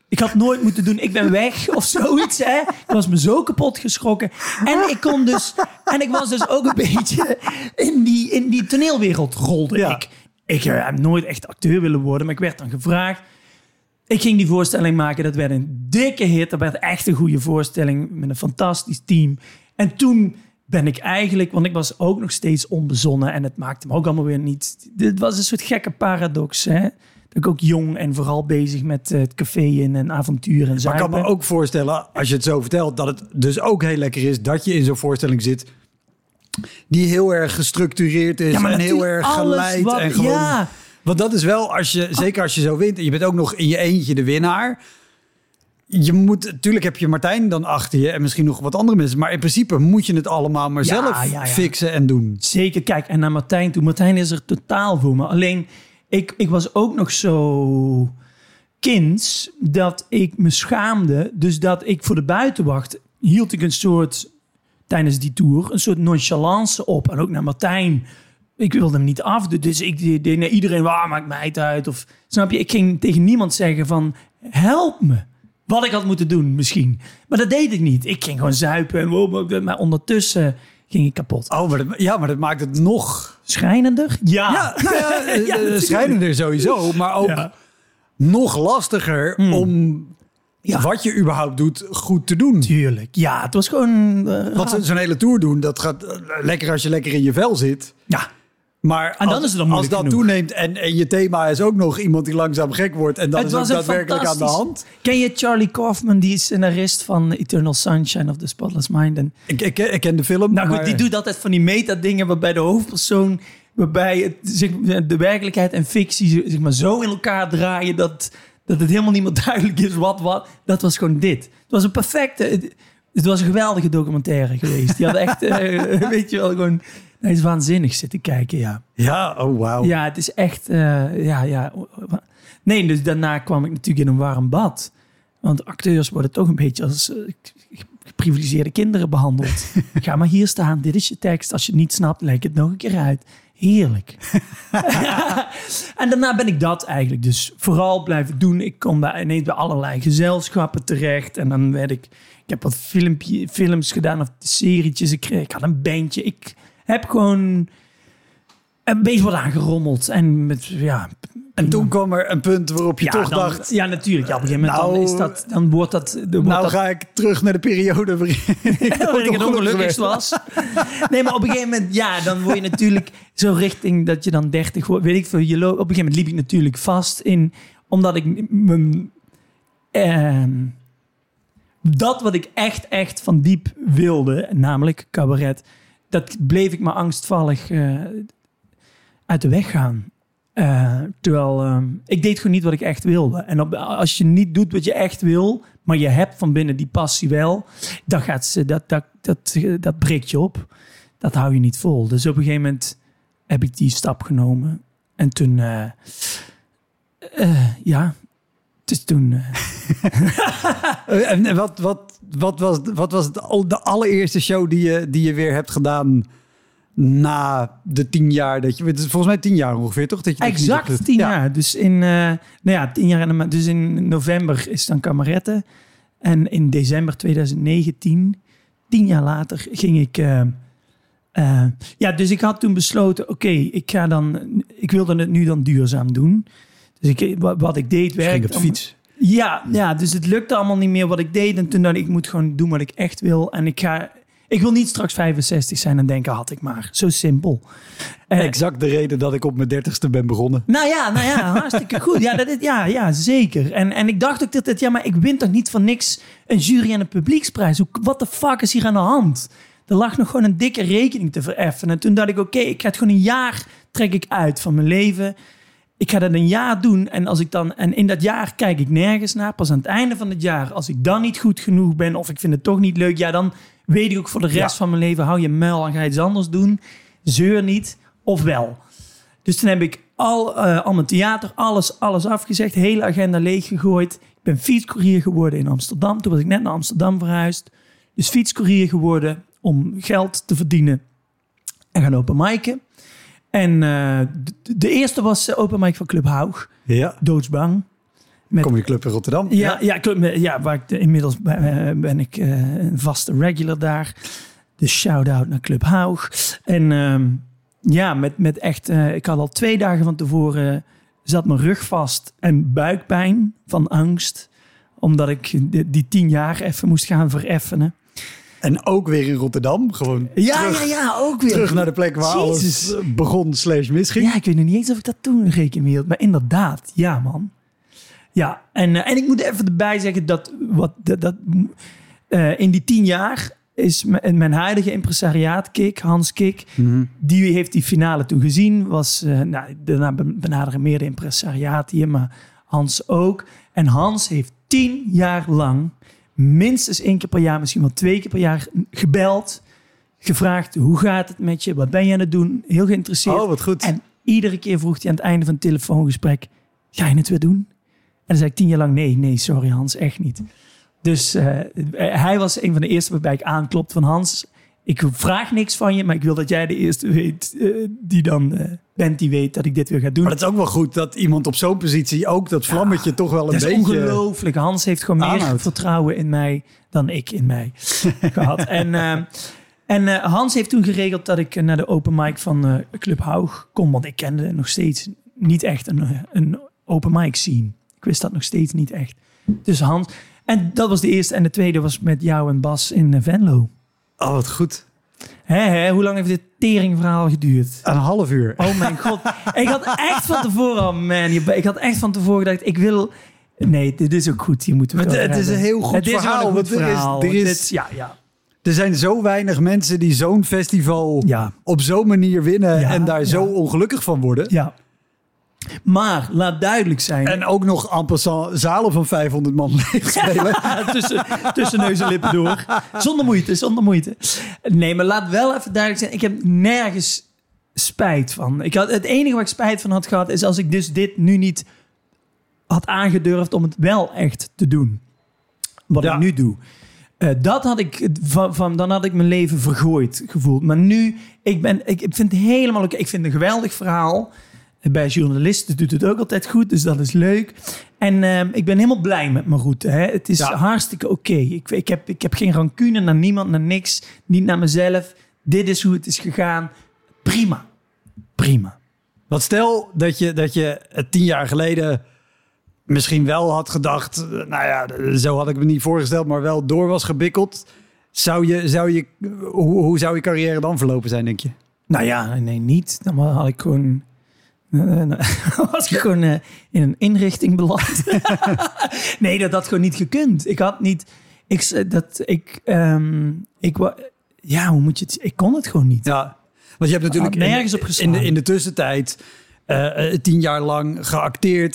Ik had nooit moeten doen, ik ben weg of zoiets. Hè? Ik was me zo kapot geschrokken. En ik kon dus, en ik was dus ook een beetje in die, in die toneelwereld rolde Ja. ik. Ik eh, heb nooit echt acteur willen worden, maar ik werd dan gevraagd. Ik ging die voorstelling maken, dat werd een dikke hit. Dat werd echt een goede voorstelling met een fantastisch team. En toen ben ik eigenlijk, want ik was ook nog steeds onbezonnen en het maakte me ook allemaal weer niet. Dit was een soort gekke paradox, hè? Ik ook jong en vooral bezig met eh, het café in en avontuur en Maar ik kan me ook voorstellen, als je het zo vertelt, dat het dus ook heel lekker is dat je in zo'n voorstelling zit. Die heel erg gestructureerd is Ja, maar en heel erg geleid. wat- en gewoon, ja. Want dat is wel, als je, zeker als je zo wint en je bent ook nog in je eentje de winnaar. Je moet, natuurlijk heb je Martijn dan achter je en misschien nog wat andere mensen. Maar in principe moet je het allemaal maar Ja, zelf ja, ja. fixen en doen. Zeker, kijk, en naar Martijn toe. Martijn is er totaal voor me. Alleen, ik, ik was ook nog zo kinds dat ik me schaamde. Dus dat ik voor de buitenwacht hield ik een soort, tijdens die tour, een soort nonchalance op. En ook naar Martijn. Ik wilde hem niet afdoen. Dus ik deed naar iedereen, waar maakt mij het uit? Of, snap je, ik ging tegen niemand zeggen van, help me. Wat ik had moeten doen, misschien. Maar dat deed ik niet. Ik ging gewoon zuipen. En wow, maar ondertussen ging ik kapot. Oh, maar dat, ja, maar dat maakt het nog... Schrijnender? Ja. Ja, nou ja, Ja, eh, natuurlijk. schrijnender sowieso. Maar ook nog lastiger Hmm. om Ja. wat je überhaupt doet goed te doen. Tuurlijk. Ja, het was gewoon... eh, Want raar. zo'n hele tour doen, dat gaat eh, lekker als je lekker in je vel zit. Ja. Maar En dan als, is het dan als dat genoeg. toeneemt en, en je thema is ook nog iemand die langzaam gek wordt... en dat Het is ook daadwerkelijk aan de hand. Ken je Charlie Kaufman, die is scenarist van Eternal Sunshine of the Spotless Mind? En, Ik, ik, ik ken de film, nou goed, die doet altijd van die metadingen waarbij de hoofdpersoon... waarbij het, zeg, de werkelijkheid en fictie zeg maar, zo in elkaar draaien... dat, dat het helemaal niet meer duidelijk is wat wat. Dat was gewoon dit. Het was een perfecte... Het, het was een geweldige documentaire geweest. Die had echt, eh, weet je wel, gewoon... Hij is waanzinnig zitten kijken, ja. Ja, oh wauw. Ja, het is echt. eh, ja, ja. Nee, dus daarna kwam ik natuurlijk in een warm bad. Want acteurs worden toch een beetje als eh, geprivilegeerde kinderen behandeld. Ga maar hier staan, dit is je tekst. Als je het niet snapt, leg het nog een keer uit. Heerlijk. en daarna ben ik dat eigenlijk dus vooral blijven doen. Ik kom bij, ineens bij allerlei gezelschappen terecht. En dan werd ik... Ik heb wat filmpje, films gedaan of serietjes. Ik, kreeg- ik had een bandje. Ik heb gewoon een beetje wat aangerommeld. En met, ja... En toen kwam er een punt waarop je ja, toch dan- dacht... Ja, natuurlijk. Ja, op een gegeven moment dan, Nou, is dat, dan wordt dat... Dan wordt nou dat ga ik terug naar de periode waarin ik het ongelukkig ongelukkigst was. Nee, maar op een gegeven moment, ja, dan word je natuurlijk zo richting dat je dan 30 wordt. Weet ik veel. Je loopt, op een gegeven moment liep ik natuurlijk vast in, omdat ik m- m- ehm, dat wat ik echt, echt van diep wilde, namelijk cabaret, dat bleef ik maar angstvallig eh, uit de weg gaan. Eh, terwijl ehm, ik deed gewoon niet wat ik echt wilde. En als je niet doet wat je echt wil, maar je hebt van binnen die passie wel, dan gaat ze, dat, dat, dat, dat breekt je op. Dat hou je niet vol. Dus op een gegeven moment heb ik die stap genomen. En toen, eh, ja, dus toen. eh, En wat, wat, wat was, wat was de allereerste show die je, die je weer hebt gedaan na de tien jaar? Dat je, het is volgens mij tien jaar ongeveer, toch? Dat je dat Exact tien Ja. jaar. Dus in, eh, nou ja, tien jaar Dus in november is dan Kameretten. En in december 2019, tien jaar later, ging ik. eh, ja, dus ik had toen besloten: oké, ik ga dan. Ik wilde het nu dan duurzaam doen. Dus ik, wat, wat ik deed Je ging werkte. op fiets. Ja, ja, dus het lukte allemaal niet meer wat ik deed. En toen dacht ik, ik moet gewoon doen wat ik echt wil. En ik ga... Ik wil niet straks 65 zijn en denken, had ik maar. Zo simpel. Eh, Exact de reden dat ik op mijn dertigste ben begonnen. nou ja, nou ja, hartstikke goed. Ja, dat is, ja, ja zeker. En, en ik dacht ook dat het, ja, maar ik win toch niet van niks een jury en een publieksprijs. Wat de fuck is hier aan de hand? Er lag nog gewoon een dikke rekening te vereffen. En toen dacht ik, oké, ik ga het gewoon een jaar trek ik uit van mijn leven. Ik ga dat een jaar doen en als ik dan en in dat jaar kijk ik nergens naar. Pas aan het einde van het jaar, als ik dan niet goed genoeg ben of ik vind het toch niet leuk, ja, dan weet ik ook voor de rest Ja. van mijn leven, hou je muil en ga iets anders doen. Zeur niet of wel. Dus toen heb ik al, eh, al mijn theater, alles, alles afgezegd, hele agenda leeggegooid. Ik ben fietscourier geworden in Amsterdam. Toen was ik net naar Amsterdam verhuisd. Dus fietscourier geworden om geld te verdienen en gaan open mic'en. En eh, de, de eerste was eh, open mic van Club Haug. Ja. Doodsbang. Met- Kom je club in Rotterdam? Ja, ja, Club, ja waar ik de- inmiddels eh, ben ik eh, een vaste regular daar. Dus shout-out naar Club Haug. En ehm, ja, met, met echt... eh, ik had al twee dagen van tevoren... zat mijn rug vast en buikpijn van angst. Omdat ik die, die tien jaar even moest gaan vereffenen. En ook weer in Rotterdam. Gewoon Ja, terug, ja, ja, ook weer. terug naar de plek waar Jezus. alles begon slash misging. Ja, ik weet nog niet eens of ik dat toen rekening mee hield. Maar inderdaad, ja man. Ja, en, eh, en ik moet even erbij zeggen dat, wat, dat, dat eh, in die tien jaar is mijn, mijn huidige impresariaat, Kik, Hans Kik, Mhm. die heeft die finale toen gezien. Was, eh, nou, daarna ben- benaderen meer de impresariaat hier, maar Hans ook. En Hans heeft tien jaar lang, minstens één keer per jaar, misschien wel twee keer per jaar, gebeld. Gevraagd, hoe gaat het met je? Wat ben je aan het doen? Heel geïnteresseerd. Oh, wat goed. En iedere keer vroeg hij aan het einde van het telefoongesprek: Ga je het weer doen? En dan zei ik tien jaar lang: Nee, nee, sorry Hans, echt niet. Dus eh, hij was een van de eerste waarbij ik aanklopt van Hans. Ik vraag niks van je, maar ik wil dat jij de eerste weet eh, die dan eh, bent die weet dat ik dit weer ga doen. Maar het is ook wel goed dat iemand op zo'n positie ook dat vlammetje toch wel een Dat is beetje... ongelooflijk. Hans heeft gewoon meer vertrouwen in mij dan ik in mij gehad. En, eh, en Hans heeft toen geregeld dat ik naar de open mic van Club Haug kon. Want ik kende nog steeds niet echt een, een open mic scene. Ik wist dat nog steeds niet echt. Dus Hans... En dat was de eerste. En de tweede was met jou en Bas in Venlo. Oh, wat goed. Hè, hè, hoe lang heeft dit teringverhaal geduurd? Een half uur. Oh mijn god. ik had echt van tevoren, oh man. je- Ik had echt van tevoren gedacht, ik wil... Nee, dit is ook goed. We Maar het het- is een heel goed het is verhaal, een er is- verhaal. er is- Dit- ja, ja. Er zijn zo weinig mensen die zo'n festival Ja. op zo'n manier winnen en daar zo ongelukkig van worden. ja. Maar, laat duidelijk zijn... En ook nog passant zalen van 500 man leeg spelen. tussen, tussen neus en lippen door. Zonder moeite, zonder moeite. Nee, maar laat wel even duidelijk zijn. Ik heb nergens spijt van. Ik had, het enige waar ik spijt van had gehad... is als ik dus dit nu niet had aangedurfd... om het wel echt te doen. Wat Ja. ik nu doe. Eh, dat had ik van, van, dan had ik mijn leven vergooid gevoeld. Maar nu, ik, ben, ik, ik vind het helemaal oké. Ik vind het een geweldig verhaal. Bij journalisten doet het ook altijd goed, dus dat is leuk. En ehm, ik ben helemaal blij met mijn route. Hè. Het is Ja. hartstikke oké. Ik, ik, heb, ik heb geen rancune naar niemand, naar niks. Niet naar mezelf. Dit is hoe het is gegaan. Prima. Prima. Want stel dat je, dat je tien jaar geleden misschien wel had gedacht... eh, Nou ja, zo had ik me niet voorgesteld, maar wel door was gebikkeld. Zou je, zou je, hoe, hoe zou je carrière dan verlopen zijn, denk je? Nou ja, nee, niet. Dan had ik gewoon... eh, eh, was ik gewoon eh, in een inrichting beland. nee, dat had gewoon niet gekund. Ik had niet... Ik, dat, ik, ehm, ik, ja, hoe moet je het... Ik kon het gewoon niet. Ja, want je hebt natuurlijk Had nergens in, op in, geslaan. de, in de tussentijd tien jaar lang geacteerd.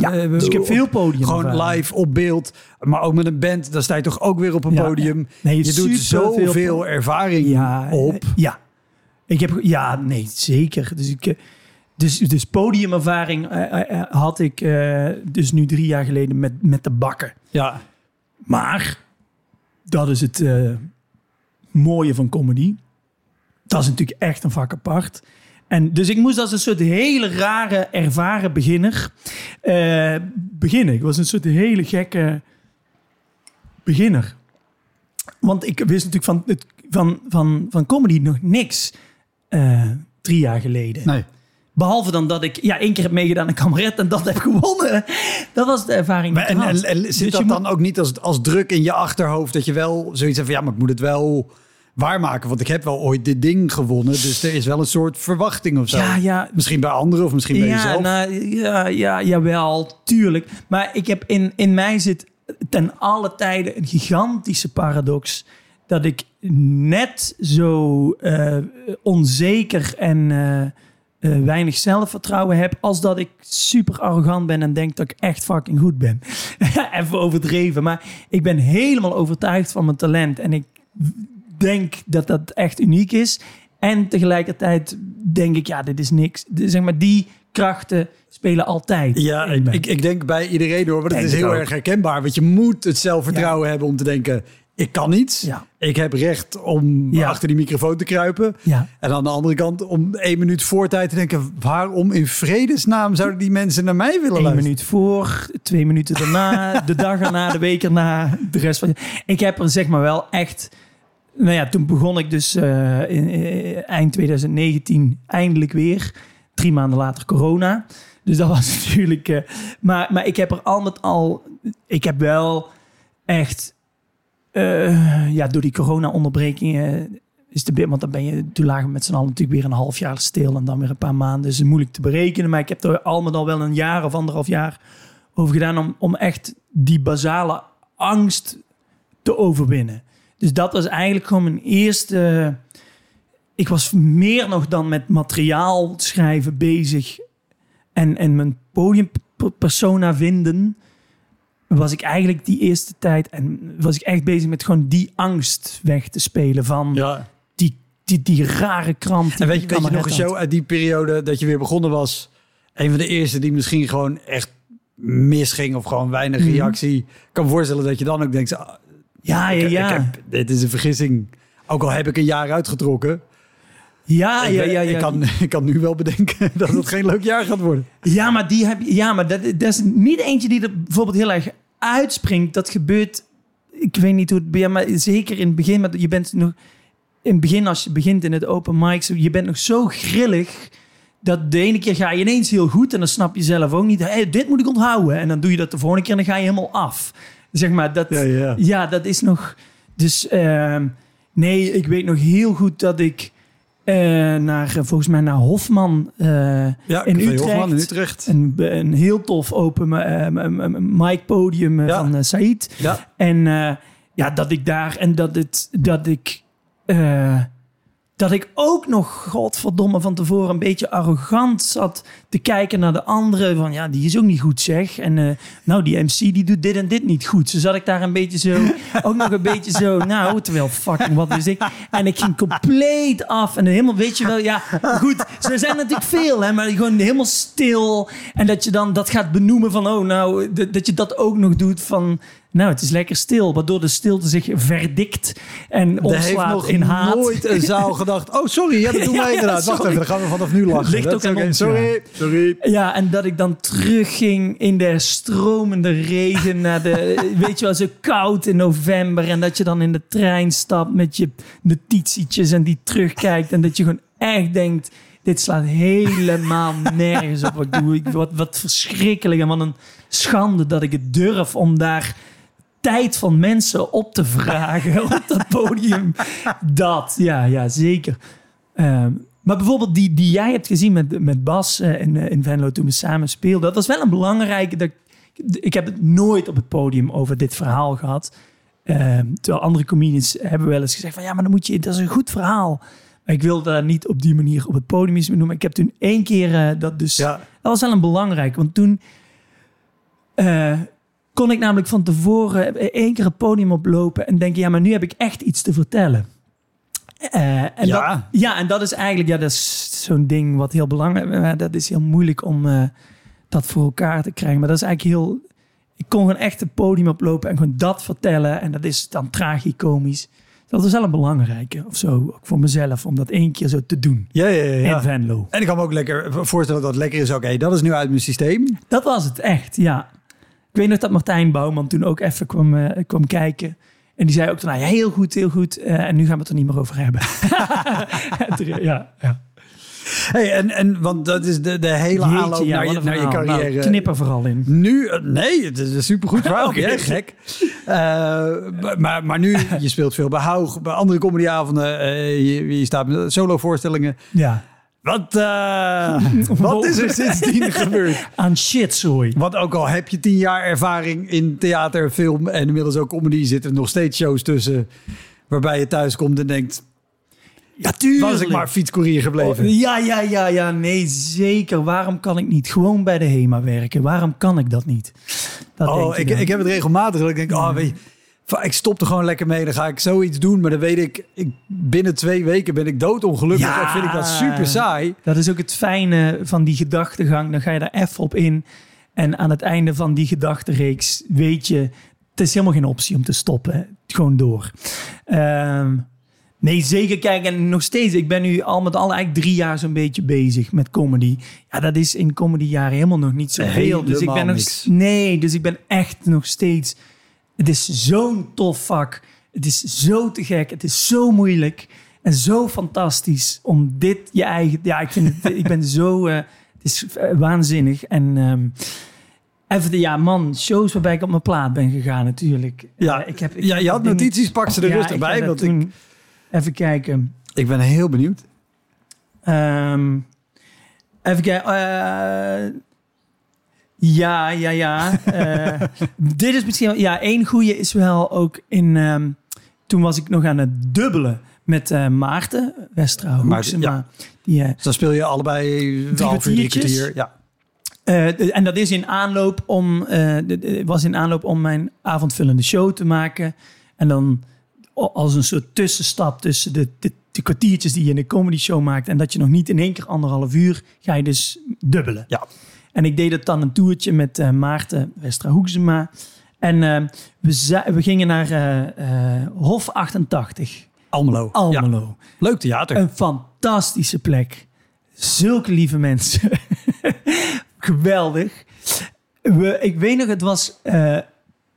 Ja, dus ik heb veel podium Gewoon live op beeld, maar ook met een band. Dan sta je toch ook weer op een Ja, podium. Nee, je doet zoveel ervaring ja, op. Ja. Ik heb, ja, nee, zeker. Dus, ik, dus, dus podiumervaring eh, eh, eh, had ik dus nu drie jaar geleden met, met de bakken. Ja, Maar dat is het mooie van comedy. Dat is natuurlijk echt een vak apart. En dus ik moest als een soort hele rare, ervaren beginner beginnen. Ik was een soort hele gekke beginner. Want ik wist natuurlijk van, het, van, van, van comedy nog niks drie jaar geleden. nee. Behalve dan dat ik ja, één keer heb meegedaan aan Kameret en dat heb gewonnen. Dat was de ervaring Maar en, had. en, en Dus zit je dat moet- dan ook niet als, als druk in je achterhoofd dat je wel zoiets hebt van ja, maar ik moet het wel waarmaken, want ik heb wel ooit dit ding gewonnen, dus er is wel een soort verwachting of zo. Ja, ja, Misschien bij anderen of misschien bij ja, jezelf. nou, ja, ja, jawel, tuurlijk. Maar ik heb in, in mij zit ten alle tijden een gigantische paradox. Dat ik net zo eh, onzeker en, eh, eh, weinig zelfvertrouwen heb, als dat ik super arrogant ben en denk dat ik echt fucking goed ben. Even overdreven, maar ik ben helemaal overtuigd van mijn talent en ik denk dat dat echt uniek is. En tegelijkertijd denk ik, ja, dit is niks. De- zeg maar, die krachten spelen altijd. Ja, ik, ik denk bij iedereen hoor, want het is heel ook. erg herkenbaar. Want je moet het zelfvertrouwen hebben om te denken, ik kan iets. Ja. Ik heb recht om Ja. achter die microfoon te kruipen. Ja. En aan de andere kant om één minuut voor tijd te denken, waarom in vredesnaam zouden die mensen naar mij willen Eén luisteren? minuut voor, twee minuten daarna, de dag erna, de week erna, de rest van. Ik heb er zeg maar wel echt. Nou ja, toen begon ik dus eh, in, eh, eind 2019 eindelijk weer. Drie maanden later corona. Dus dat was natuurlijk. eh, maar, maar ik heb er al met al. Ik heb wel echt. Eh, ja, door die corona-onderbrekingen is de want dan ben je toen lagen we met z'n allen natuurlijk weer een half jaar stil en dan weer een paar maanden. Dus moeilijk te berekenen. Maar ik heb er al met al wel een jaar of anderhalf jaar over gedaan om, om echt die basale angst te overwinnen. Dus dat was eigenlijk gewoon mijn eerste. Ik was meer nog dan met materiaal schrijven bezig en, en mijn podiumpersona vinden. Was ik eigenlijk die eerste tijd en was ik echt bezig met gewoon die angst weg te spelen van Ja. die, die, die rare kramp. Die En weet je, weet je nog een kameret had. show uit die periode dat je weer begonnen was? Een van de eerste die misschien gewoon echt misging of gewoon weinig Mhm. reactie. Ik kan me voorstellen dat je dan ook denkt, ah, Ja, ja, ik, ja. ik heb, dit is een vergissing. Ook al heb ik een jaar uitgetrokken. ja, ik, ja, ja, ja. ik, kan, ik kan nu wel bedenken dat het geen leuk jaar gaat worden. Ja, maar, die heb, ja, maar dat, dat is niet eentje die er bijvoorbeeld heel erg uitspringt. Dat gebeurt, ik weet niet hoe het bij jou, maar zeker in het begin. Maar je bent nog, in het begin als je begint in het open mic, je bent nog zo grillig. Dat de ene keer ga je ineens heel goed en dan snap je zelf ook niet. Hey, dit moet ik onthouden. En dan doe je dat de volgende keer en dan ga je helemaal af. Zeg maar, dat, Ja, ja. ja, dat is nog. Dus ehm, nee, ik weet nog heel goed dat ik eh, naar, eh, volgens mij naar Hofman eh, Ja, in Utrecht. Hofman in Utrecht. Een, een heel tof open eh, m- m- mic podium eh, Ja. van eh, Said. Ja, En eh, ja, dat ik daar en dat het dat ik eh, dat ik ook nog godverdomme van tevoren een beetje arrogant zat te kijken naar de anderen van ja, die is ook niet goed zeg. En eh, nou, die MC die doet dit en dit niet goed. Zo zat ik daar een beetje zo ook nog een beetje zo nou, terwijl fucking wat wist ik. En ik ging compleet af en helemaal weet je wel, ja, goed, er zijn natuurlijk veel hè, maar gewoon helemaal stil en dat je dan dat gaat benoemen van oh nou, dat je dat ook nog doet van nou, het is lekker stil, waardoor de stilte zich verdikt en omslaat nog in haat. nooit een zaal gedacht... Oh, sorry, ja, dat doen wij ja, inderdaad. Wacht even, dan gaan we vanaf nu lachen. Ligt Dat ook aan ons, Sorry, sorry. Ja, en dat ik dan terugging in de stromende regen naar de, weet je wel, zo koud in november. En dat je dan in de trein stapt met je notitietjes en die terugkijkt. En dat je gewoon echt denkt, dit slaat helemaal nergens op wat ik doe. Ik, wat, wat verschrikkelijk en wat een schande dat ik het durf om daar tijd van mensen op te vragen op dat podium. Dat, ja, ja, zeker. Ehm, maar bijvoorbeeld die, die jij hebt gezien met, met Bas eh, in, eh, in Venlo toen we samen speelden. Dat was wel een belangrijke. Dat, ik- heb het nooit op het podium over dit verhaal gehad. Ehm, terwijl andere comedians hebben wel eens gezegd van ja, maar dan moet je, dat is een goed verhaal. Maar ik wilde daar niet op die manier op het podium iets mee. Maar ik heb toen één keer eh, dat dus... Ja, Dat was wel een belangrijk, want toen kon ik namelijk van tevoren één keer het podium oplopen en denken, ja, maar nu heb ik echt iets te vertellen. Eh, en Ja. Dat, ja, en dat is eigenlijk, ja, dat is zo'n ding wat heel belangrijk is. Dat is heel moeilijk om eh, dat voor elkaar te krijgen. Maar dat is eigenlijk heel. Ik kon gewoon echt het podium oplopen en gewoon dat vertellen. En dat is dan tragicomisch. Dat is wel een belangrijke of zo, ook voor mezelf, om dat één keer zo te doen. ja, ja. ja, ja. In Venlo. En ik kan me ook lekker voorstellen dat het lekker is. Oké, dat is nu uit mijn systeem. Dat was het echt, ja. Ik weet nog dat Martijn Bouwman toen ook even kwam, eh, kwam kijken. En die zei ook, nou ja, heel goed, heel goed. Eh, en nu gaan we het er niet meer over hebben. ja, ja. Hey, en, en, want dat is de, de hele Jeetje, aanloop ja, naar, je, een naar je verhaal. Nou, carrière. knip er vooral in. Nu, eh, nee, het is een supergoed verhaal. Jij gek. Maar, maar nu, je speelt veel bij Haug, bij andere comedyavonden. eh, je, je staat met solovoorstellingen. Ja. Wat, eh, wat is er sindsdien gebeurd? Aan shitzooi. Want ook al heb je tien jaar ervaring in theater, film en inmiddels ook comedy, zitten er nog steeds shows tussen. Waarbij je thuis komt en denkt, Ja, tuurlijk. Was ik maar fietscourier gebleven. Oh, ja, ja, ja, ja. Nee, zeker. Waarom kan ik niet gewoon bij de HEMA werken? Waarom kan ik dat niet? Dat denk oh, ik, ik heb het regelmatig dat ik denk, oh, weet je, ik stop er gewoon lekker mee. Dan ga ik zoiets doen, maar dan weet ik, ik binnen twee weken ben ik doodongelukkig. Ja. En vind ik dat super saai. Dat is ook het fijne van die gedachtegang. Dan ga je daar even op in. En aan het einde van die gedachtenreeks weet je... Het is helemaal geen optie om te stoppen. Gewoon door. Ehm, nee, zeker. Kijk, en nog steeds. Ik ben nu al met al eigenlijk drie jaar zo'n beetje bezig met comedy. Ja, dat is in comedyjaren helemaal nog niet zoveel. Dus ik ben nog... Nee, dus ik ben echt nog steeds... Het is zo'n tof vak. Het is zo te gek. Het is zo moeilijk. En zo fantastisch om dit je eigen... Ja, ik, vind het, ik ben zo... eh, het is eh, waanzinnig. En ehm, even de... Ja, man, shows waarbij ik op mijn plaat ben gegaan natuurlijk. Ja, Eh, ik heb, ik ja, je had notities, pak ze er Ja, rustig bij. Want dat ik, Even kijken. ik ben heel benieuwd. Ehm, even kijken. Ja, ja, ja. Eh, dit is misschien... wel- Ja, één goede is wel ook in... ehm, toen was ik nog aan het dubbelen met eh, Maarten Westra Hoeksema. Die, eh, Dus dan speel je allebei een half uur, drie kwartiertjes. kwartier. Ja. De- en dat is in aanloop om, de- de- was in aanloop om mijn avondvullende show te maken. En dan als een soort tussenstap tussen de, de, de kwartiertjes die je in een comedy show maakt. En dat je nog niet in één keer anderhalf uur ga je dus dubbelen. Ja. En ik deed het dan een toertje met eh, Maarten Westra Hoeksema. En eh, we, we gingen naar eh, Hof 88, Almelo. Ja. Almelo. Leuk theater. Een fantastische plek. Zulke lieve mensen. Geweldig. We, ik weet nog, het was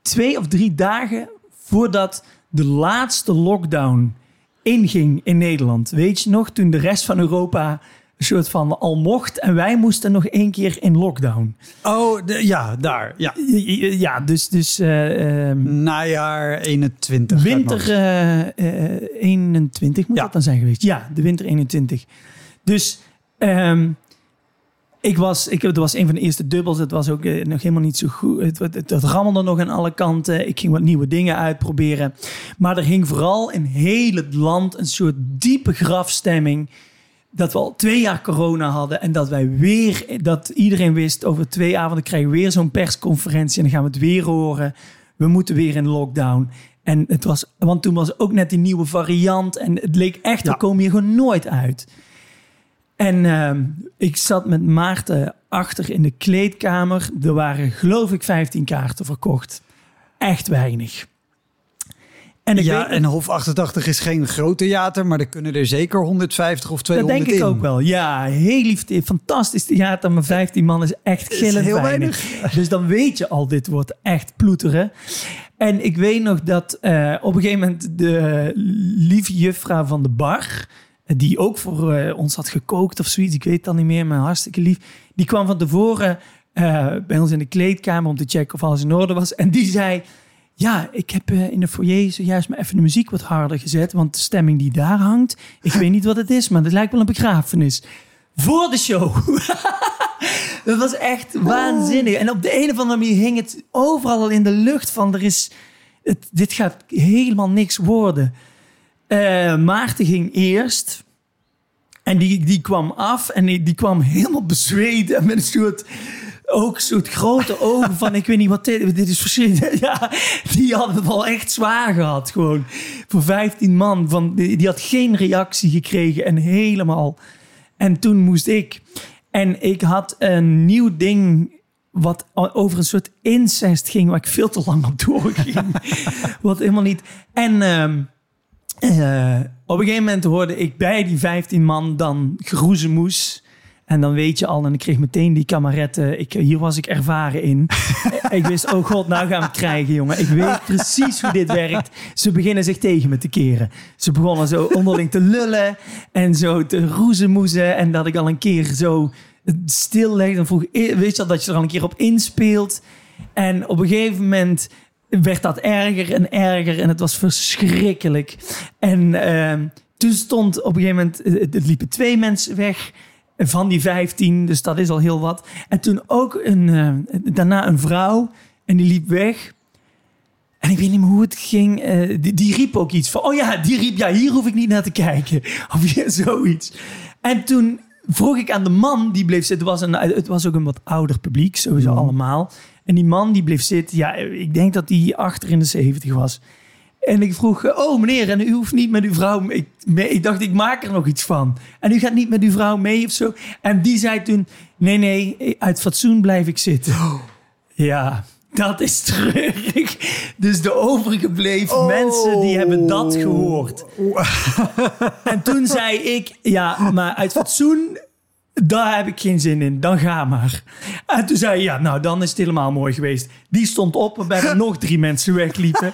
twee of drie dagen voordat de laatste lockdown inging in Nederland. Weet je nog, toen de rest van Europa een soort van al mocht en wij moesten nog één keer in lockdown. Oh, de- ja, daar. Ja. Ja, dus, dus eh, ehm, Najaar 21. Winter eh, eh, 21 moet Ja. dat dan zijn geweest. Ja, de winter 21. Dus ehm, ik was, ik, het was een van de eerste dubbels. Het was ook eh, nog helemaal niet zo goed. Het, het, het, het rammelde nog aan alle kanten. Ik ging wat nieuwe dingen uitproberen. Maar er hing vooral in heel het land een soort diepe grafstemming. Dat we al twee jaar corona hadden. En dat wij weer, dat iedereen wist, over twee avonden krijgen we weer zo'n persconferentie. En dan gaan we het weer horen. We moeten weer in lockdown. En het was, want toen was ook net die nieuwe variant. En het leek echt, Ja. we komen hier gewoon nooit uit. En ehm, ik zat met Maarten achter in de kleedkamer. Er waren geloof ik 15 kaarten verkocht. Echt weinig. En ik ja, weet, en Hof 88 is geen groot theater, maar er kunnen er zeker 150 of dat 200 denk ik in. ook wel. Ja, heel lief. Fantastisch theater, maar 15 man is echt Is gillend heel weinig. Dus dan weet je al, dit wordt echt ploeteren. En ik weet nog dat eh, op een gegeven moment de lieve juffrouw van de bar... die ook voor eh, ons had gekookt of zoiets, ik weet het dan niet meer, maar hartstikke lief... die kwam van tevoren eh, bij ons in de kleedkamer om te checken of alles in orde was. En die zei... Ja, ik heb eh, in de foyer zojuist maar even de muziek wat harder gezet. Want de stemming die daar hangt, ik weet niet wat het is, maar het lijkt wel een begrafenis. Voor de show. dat was echt waanzinnig. En op de een of andere manier hing het overal al in de lucht van er is, het, dit gaat helemaal niks worden. Eh, Maarten ging eerst. En die, die kwam af en die, die kwam helemaal bezweet en met een soort, ook soort grote ogen van, ik weet niet wat dit, is verschrikkelijk. Ja, die had het wel echt zwaar gehad gewoon. Voor 15 man, van, die, die had geen reactie gekregen en helemaal. En toen moest ik. En ik had een nieuw ding wat over een soort incest ging, waar ik veel te lang op doorging. wat helemaal niet. En ehm, eh, op een gegeven moment hoorde ik bij die 15 man dan geroezemoes. En dan weet je al, en ik kreeg meteen die kameretten. Ik, hier was ik ervaren in. ik wist, oh god, nou gaan we het krijgen, jongen. Ik weet precies hoe dit werkt. Ze beginnen zich tegen me te keren. Ze begonnen zo onderling te lullen en zo te roezemoezen. En dat ik al een keer zo stil legde. En vroeg, eh, weet je al, dat je er al een keer op inspeelt. En op een gegeven moment werd dat erger en erger en het was verschrikkelijk. En ehm, toen stond op een gegeven moment, eh, het liepen twee mensen weg van die 15, dus dat is al heel wat. En toen ook een, eh, daarna een vrouw en die liep weg. En ik weet niet meer hoe het ging. eh, die, die riep ook iets van... Oh ja, die riep, ja, hier hoef ik niet naar te kijken. Of ja, zoiets. En toen vroeg ik aan de man die bleef zitten. Het was, een, het was ook een wat ouder publiek, sowieso allemaal. En die man die bleef zitten, ja, ik denk dat hij achter in de 70 was. En ik vroeg, oh meneer, en u hoeft niet met uw vrouw mee. mee. Ik dacht, ik maak er nog iets van. En u gaat niet met uw vrouw mee of zo. En die zei toen, nee, nee, uit fatsoen blijf ik zitten. Ja, dat is treurig. Dus de overgebleven mensen, die hebben dat gehoord. En toen zei ik, ja, maar uit fatsoen, daar heb ik geen zin in. Dan ga maar. En toen zei hij, ja, nou, dan is het helemaal mooi geweest. Die stond op, waarbij er nog drie mensen wegliepen.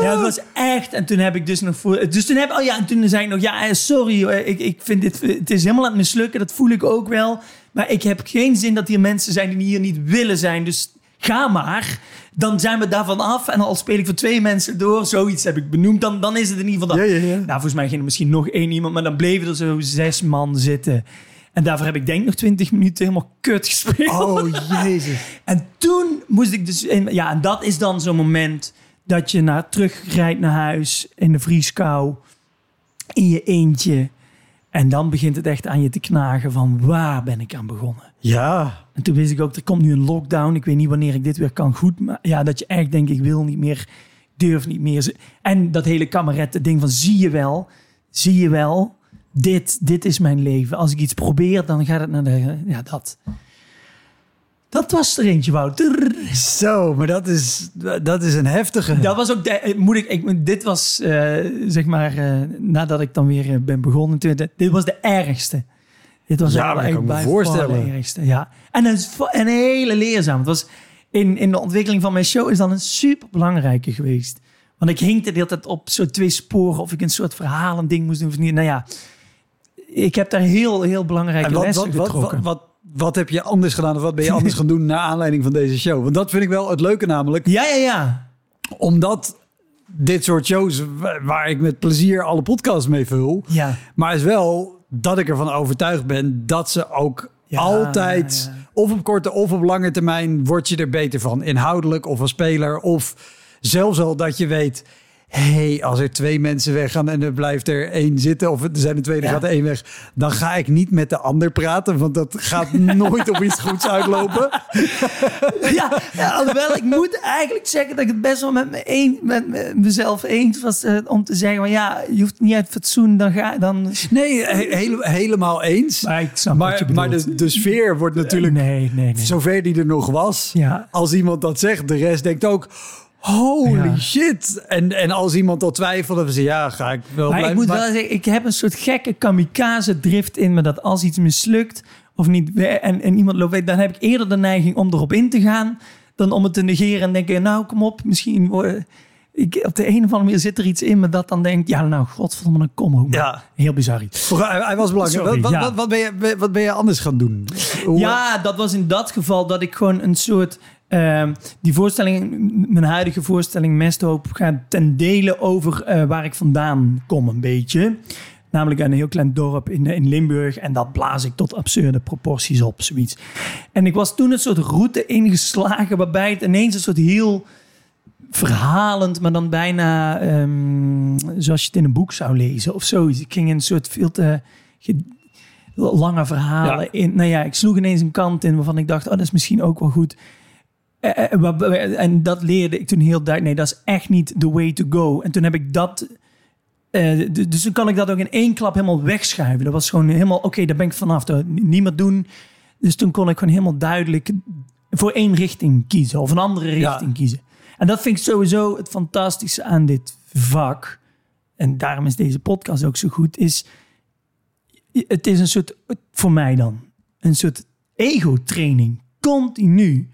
ja, het was echt. En toen heb ik dus nog voor. Dus toen heb oh ja, en toen zei ik nog, ja, eh, sorry, ik, ik vind dit, het is helemaal aan het mislukken. Dat voel ik ook wel. Maar ik heb geen zin dat hier mensen zijn die hier niet willen zijn. Dus ga maar. Dan zijn we daarvan af. En al speel ik voor twee mensen door, zoiets heb ik benoemd, dan, dan is het in ieder geval dat. Ja, ja, ja. Nou, volgens mij ging er misschien nog één iemand, maar dan bleven er zo zes man zitten. En daarvoor heb ik denk nog twintig minuten helemaal kut gespeeld. Oh, jezus. En toen moest ik dus... In, ja, en dat is dan zo'n moment dat je naar, terugrijdt naar huis in de vrieskou. In je eentje. En dan begint het echt aan je te knagen van waar ben ik aan begonnen. Ja. En toen wist ik ook, er komt nu een lockdown. Ik weet niet wanneer ik dit weer kan goed. Maar ja, dat je echt denkt, ik wil niet meer, durf niet meer. En dat hele kameretten ding van, zie je wel, zie je wel. Dit, dit is mijn leven. Als ik iets probeer, dan gaat het naar de... Ja, dat. Dat was er eentje, Wout. Trrr. Zo, maar dat is, dat is een heftige. Dat was ook de, moet ik, ik dit was eh, zeg maar eh, nadat ik dan weer eh, ben begonnen. Dit was de ergste. Dit was Ja, echt voorstellen. Ja. En een, een hele leerzaam. Het was in, in de ontwikkeling van mijn show is dan een super belangrijke geweest. Want ik hinkte de hele tijd op zo twee sporen of ik een soort verhalen ding moest doen of niet. Nou ja, ik heb daar heel, heel belangrijke En wat, lessen wat, getrokken. wat, wat, heb je anders gedaan of wat ben je anders gaan doen naar aanleiding van deze show? Want dat vind ik wel het leuke namelijk. ja, ja, ja. Omdat dit soort shows wa- waar ik met plezier alle podcasts mee vul. Ja. Maar is wel dat ik ervan overtuigd ben dat ze ook Ja, altijd, ja, ja. of op korte of op lange termijn, word je er beter van. Inhoudelijk of als speler. Of zelfs al dat je weet, hey, als er twee mensen weggaan en er blijft er één zitten, of er zijn er twee, er Ja. gaat er één weg, dan ga ik niet met de ander praten, want dat gaat nooit op iets goeds uitlopen. Ja, ja, alhoewel ik moet eigenlijk zeggen dat ik het best wel met, me een, met me- mezelf eens was eh, om te zeggen, van ja, je hoeft niet uit fatsoen, dan ga dan. Nee, he- hele- helemaal eens. Maar ik snap wat je Maar, de, de sfeer wordt natuurlijk, Nee, nee, nee. zover die er nog was, Ja. als iemand dat zegt, de rest denkt ook, holy Ja. shit. En, en als iemand al twijfelt, dan ze ja, ga ik wel Maar ik blijven. moet wel zeggen, ik heb een soort gekke kamikaze drift in me dat als iets mislukt of niet en, en iemand loopt weg, dan heb ik eerder de neiging om erop in te gaan dan om het te negeren en denken, nou kom op, misschien worden- ik, op de een of andere manier zit er iets in me dat dan denkt, ja nou godverdomme, dan kom ook. Ja. Heel bizar iets. Hij, hij was belangrijk. Sorry, wat, wat, ja. wat, wat ben je, wat ben je anders gaan doen? Hoe- Ja, dat was in dat geval dat ik gewoon een soort. Ehm, die voorstelling, mijn huidige voorstelling Mesthoop, gaat ten dele over eh, waar ik vandaan kom, een beetje. Namelijk uit een heel klein dorp in, in Limburg. En dat blaas ik tot absurde proporties op, zoiets. En ik was toen een soort route ingeslagen waarbij het ineens een soort heel verhalend, maar dan bijna ehm, zoals je het in een boek zou lezen of zoiets. Ik ging in een soort veel te ge- lange verhalen Ja. in. Nou ja, ik sloeg ineens een kant in waarvan ik dacht, oh, dat is misschien ook wel goed. Eh, eh, waar- En dat leerde ik toen heel duidelijk. Nee, dat is echt niet the way to go. En toen heb ik dat. eh, dus toen kan ik dat ook in één klap helemaal wegschuiven. Dat was gewoon helemaal, oké, daar ben ik vanaf. Dat niet meer doen. Dus toen kon ik gewoon helemaal duidelijk voor één richting kiezen. Of een andere Ja. richting kiezen. En dat vind ik sowieso het fantastische aan dit vak. En daarom is deze podcast ook zo goed. Is, het is een soort, voor mij dan, een soort ego-training. Continu.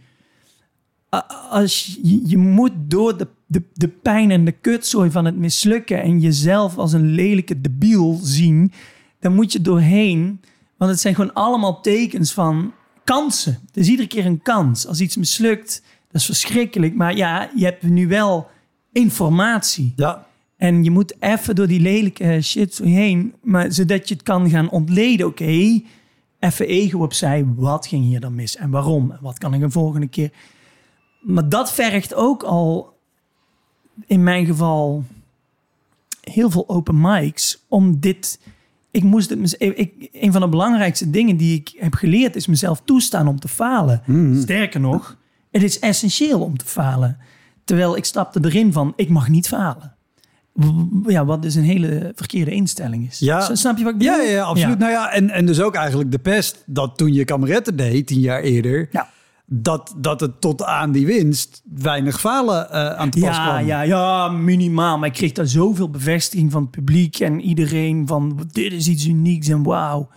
Als je, je moet door de, de, de pijn en de kutzooi van het mislukken en jezelf als een lelijke debiel zien, dan moet je doorheen. Want het zijn gewoon allemaal tekens van kansen. Het is iedere keer een kans. Als iets mislukt, dat is verschrikkelijk. Maar ja, je hebt nu wel informatie. Ja, En je moet even door die lelijke shit heen. Maar zodat je het kan gaan ontleden. Oké, even ego opzij. Wat ging hier dan mis? En waarom? En wat kan ik een volgende keer... maar dat vergt ook al, in mijn geval, heel veel open mics om dit. Ik moest het, ik, een van de belangrijkste dingen die ik heb geleerd is mezelf toestaan om te falen. Sterker nog, het is essentieel om te falen. Terwijl ik stapte erin van, ik mag niet falen. Ja, wat dus een hele verkeerde instelling is. Ja. Snap je wat ik bedoel? Ja, ja, ja, absoluut. Nou ja, en, en dus ook eigenlijk de pest dat toen je kameretten deed, tien jaar eerder, Ja. Dat, dat het tot aan die winst weinig falen eh, aan te pas Ja, kwam. ja, ja, minimaal. Maar ik kreeg daar zoveel bevestiging van het publiek en iedereen van dit is iets unieks en wauw.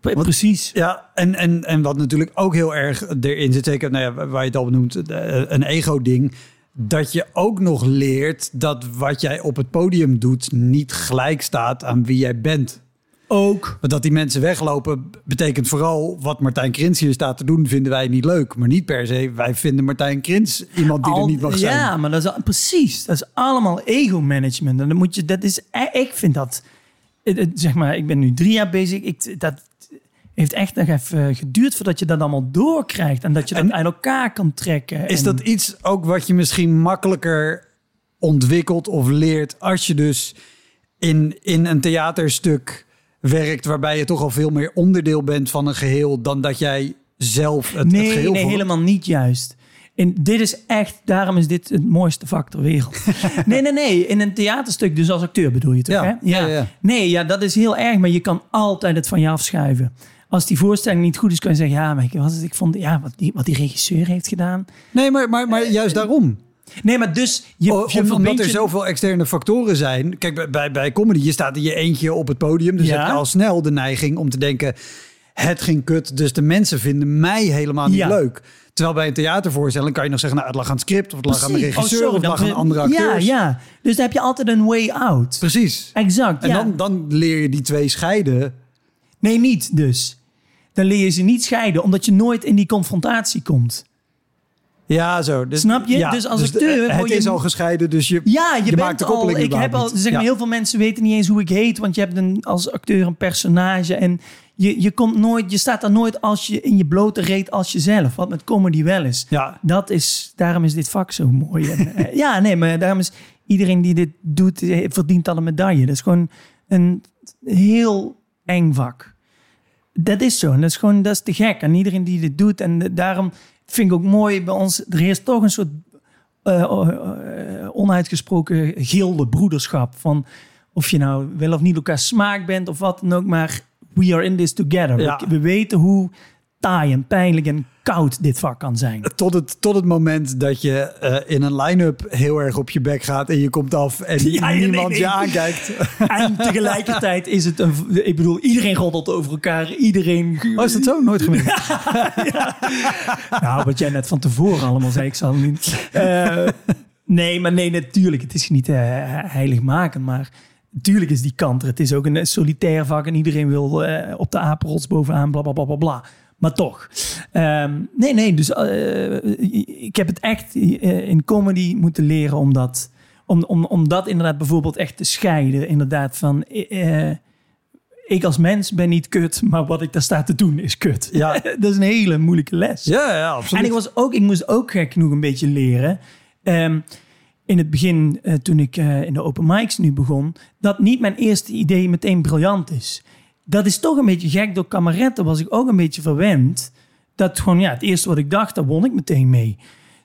Pre- Precies. Ja, en, en, en wat natuurlijk ook heel erg erin zit, zeker nou ja, waar je het al benoemt, eh, een ego-ding. Dat je ook nog leert dat wat jij op het podium doet niet gelijk staat aan wie jij bent. Ook. Want dat die mensen weglopen betekent vooral wat Martijn Krins hier staat te doen, vinden wij niet leuk. Maar niet per se, wij vinden Martijn Krins iemand die er niet mag zijn. Ja, maar dat is al- precies. Dat is allemaal ego-management. En dan moet je, dat is, ik vind dat, zeg maar, ik ben nu drie jaar bezig. Ik, dat heeft echt nog even geduurd voordat je dat allemaal doorkrijgt en dat je dat En- uit elkaar kan trekken. Is En- dat iets ook wat je misschien makkelijker ontwikkelt of leert als je dus in, in een theaterstuk werkt waarbij je toch al veel meer onderdeel bent van een geheel dan dat jij zelf het, het nee, geheel nee, vormt? helemaal niet juist. En dit is echt, daarom is dit het mooiste vak ter wereld. nee, nee, nee. In een theaterstuk, dus als acteur bedoel je toch? Ja, hè? ja, ja. Nee, ja, dat is heel erg, maar je kan altijd het van je afschuiven. Als die voorstelling niet goed is, kan je zeggen: Ja, maar ik, was het, ik vond ja, wat, die, wat die regisseur heeft gedaan. Nee, maar, maar, maar juist daarom. Nee, maar dus je, O- je om- omdat verbindt er je- zoveel externe factoren zijn. Kijk, bij- bij, comedy, je staat in je eentje op het podium. Dus Ja. heb je al snel de neiging om te denken... het ging kut, dus de mensen vinden mij helemaal niet Ja. leuk. Terwijl bij een theatervoorstelling kan je nog zeggen... nou, het lag aan het script, of het lag aan de regisseur... Oh, sorry, of het lag dan- aan andere acteurs. Ja, ja. Dus dan heb je altijd een way out. Precies. Exact. En ja. dan, dan leer je die twee scheiden. Nee, niet dus. Dan leer je ze niet scheiden, omdat je nooit in die confrontatie komt. Ja, zo. Dus, Snap je? ja, Dus als de- acteur Het je- is al gescheiden, dus je, Ja, je, je bent maakt de al. koppeling Ik heb al. Zeg maar, Ja. heel veel mensen weten niet eens hoe ik heet, want je hebt een, als acteur een personage en je, je komt nooit, je staat daar nooit als je in je blote reet als jezelf, wat met comedy wel is. Ja. Dat is, daarom is dit vak zo mooi. En, eh, ja, nee, maar daarom is iedereen die dit doet eh, verdient al een medaille. Dat is gewoon een heel eng vak. Dat is zo. En dat is gewoon, dat is te gek. En iedereen die dit doet. En daarom vind ik ook mooi bij ons, er is toch een soort eh, eh, onuitgesproken gilde broederschap. Van of je nou wel of niet elkaar smaak bent of wat dan ook, maar we are in this together. Ja. We, we weten hoe taai en pijnlijk en koud dit vak kan zijn. Tot het, tot het moment dat je eh, in een line-up heel erg op je bek gaat en je komt af en Ja, niemand nee. je aankijkt. En tegelijkertijd is het een. Ik bedoel, iedereen roddelt over elkaar. Iedereen. Oh, is dat zo? Nooit gemerkt. Nou, wat jij net van tevoren allemaal zei, ik zal niet. Eh, nee, maar nee, natuurlijk. Het is niet eh, heilig maken, maar. Natuurlijk is die kant er. Het is ook een solitair vak en iedereen wil op de apenrots bovenaan, bla bla bla bla bla. Maar toch. Ehm, nee, nee, dus eh, ik heb het echt eh, in comedy moeten leren om dat, om, om, om dat inderdaad bijvoorbeeld echt te scheiden. Inderdaad van, eh, ik als mens ben niet kut, maar wat ik daar sta te doen is kut. Ja. dat is een hele moeilijke les. Ja, ja, absoluut. En ik, was ook, ik moest ook gek genoeg een beetje leren. Ehm, in het begin, toen ik in de open mics nu begon, dat niet mijn eerste idee meteen briljant is. Dat is toch een beetje gek. Door kameretten was ik ook een beetje verwend. Dat gewoon, ja, het eerste wat ik dacht, daar won ik meteen mee.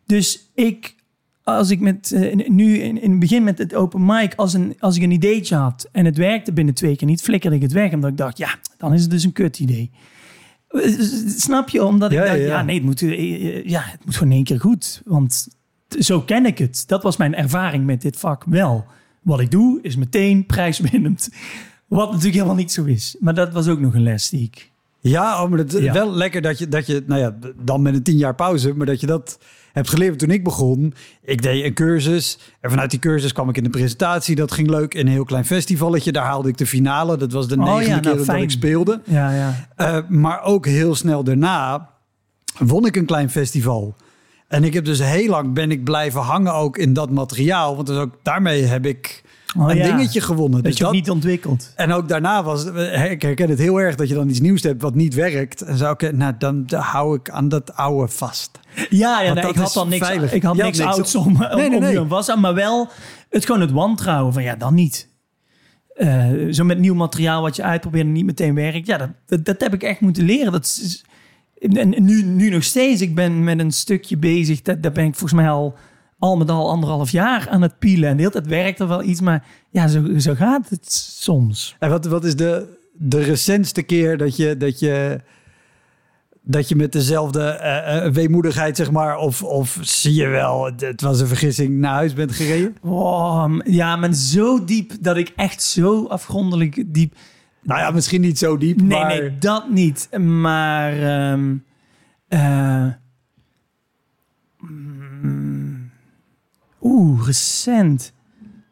Dus ik, als ik met, eh, nu in, in het begin met het open mic, als, een, als ik een ideetje had en het werkte binnen twee keer niet, flikkerde ik het weg. Omdat ik dacht, ja, dan is het dus een kut idee. Eh, Snap je? Omdat ik Ja, dacht, ja, ja, ja. nee, het moet, eh, ja, het moet gewoon één keer goed. Want zo ken ik het. Dat was mijn ervaring met dit vak wel. Wat ik doe, is meteen prijswinnend. Wat natuurlijk helemaal niet zo is. Maar dat was ook nog een les die ik... Ja, oh, maar het Ja. wel lekker dat je, dat je, nou ja, dan met een tien jaar pauze, maar dat je dat hebt geleerd toen ik begon. Ik deed een cursus en vanuit die cursus kwam ik in de presentatie. Dat ging leuk in een heel klein festivalletje. Daar haalde ik de finale. Dat was de Oh ja, negende nou, keer dat ik speelde. Ja, ja. Uh, maar ook heel snel daarna won ik een klein festival. En ik heb dus heel lang ben ik blijven hangen ook in dat materiaal. Want dus ook daarmee heb ik Oh, een ja. dingetje gewonnen. Dat Dus je dat, niet ontwikkelt. en ook daarna was, ik herken het heel erg dat je dan iets nieuws hebt wat niet werkt. En zou ik, nou dan hou ik aan dat oude vast. Ja, ja nee, ik had dan niks, veilig. ik had niks niks ouds om, om, nee, om nee. nu aan maar wel het gewoon het wantrouwen van ja, dan niet. Eh, zo met nieuw materiaal wat je uitprobeert en niet meteen werkt. Ja, dat, dat, dat heb ik echt moeten leren. Dat is, en nu, nu nog steeds. Ik ben met een stukje bezig. Dat, daar ben ik volgens mij al, al met al anderhalf jaar aan het pielen. En de hele tijd werkt er wel iets. Maar ja, zo, zo gaat het soms. En wat, wat is de, de recentste keer dat je, dat je, dat je met dezelfde eh, weemoedigheid, zeg maar, of, of zie je wel, het- was een vergissing, naar huis bent gereden? Oh, ja, maar zo diep dat ik echt zo afgrondelijk diep... Nou ja, misschien niet zo diep, Nee, maar... nee, dat niet. Maar. ehm, eh, Oeh, recent.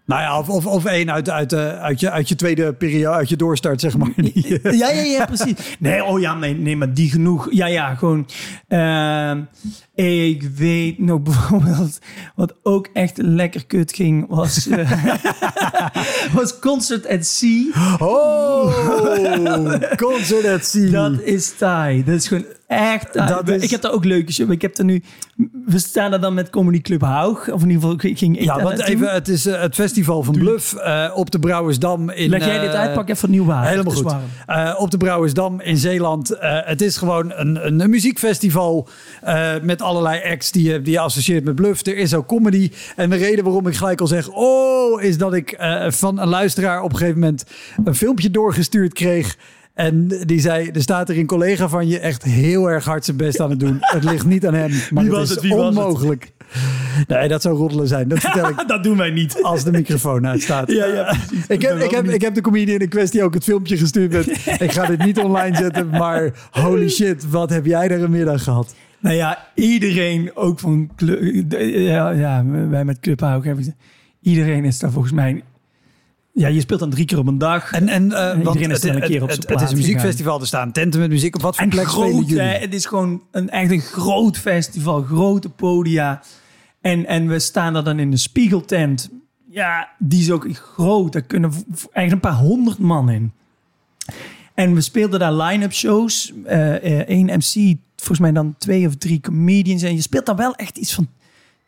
Nou ja, of, of, of één uit, uit, eh, uit, je, uit je tweede periode, uit je doorstart, zeg maar. Die, eh, Ja, ja, ja, precies. Nee, oh ja, nee, nee maar die genoeg. Ja, ja, gewoon. ehm, ik weet nog bijvoorbeeld. Wat ook echt lekker kut ging, was. eh, was Concert at Sea. Oh, concert at sea. Dat is taai. Dat is gewoon echt taai. Dat is- Ik heb daar ook leuke. Ik heb er nu... We staan er dan met Comedy Club Haug. Of in ieder geval ging ik ja, daar want even, het is eh, het festival van Bluff eh, op de Brouwersdam. In, Leg jij dit eh, uit? Pak even nieuw water. Helemaal goed. op de Brouwersdam in Zeeland. Het is gewoon een, een, een muziekfestival met allerlei acts die je, die je associeert met Bluff. Er is ook comedy. En de reden waarom ik gelijk al zeg, oh, is dat ik van een luisteraar op een gegeven moment een filmpje doorgestuurd kreeg. En die zei, er staat er een collega van je echt heel erg hard zijn best aan het doen. Het ligt niet aan hem, maar Wie het was is het? Wie was het? onmogelijk. Nee, dat zou roddelen zijn. Dat vertel ik dat doen wij niet. als de microfoon uitstaat. Ja, ja, precies. ik, heb, ik, heb, ik heb de comedian in kwestie ook het filmpje gestuurd met... ik ga dit niet online zetten, maar holy shit, wat heb jij er een middag gehad? Nou ja, iedereen ook van... Ja, ja, wij met Club Haug hebben... gezegd, Iedereen is daar volgens mij... Ja, je speelt dan drie keer op een dag. En, en, eh, want iedereen is een keer op zijn het is een muziekfestival, er staan tenten met muziek. Op wat voor En plek spelen groot, jullie? hè, het is gewoon een, echt een groot festival, grote podia. En, en we staan er dan in de spiegeltent. Ja, die is ook groot. Daar kunnen eigenlijk een paar honderd man in. En we speelden daar line-up shows. Eén MC, volgens mij dan twee of drie comedians. En je speelt daar wel echt iets van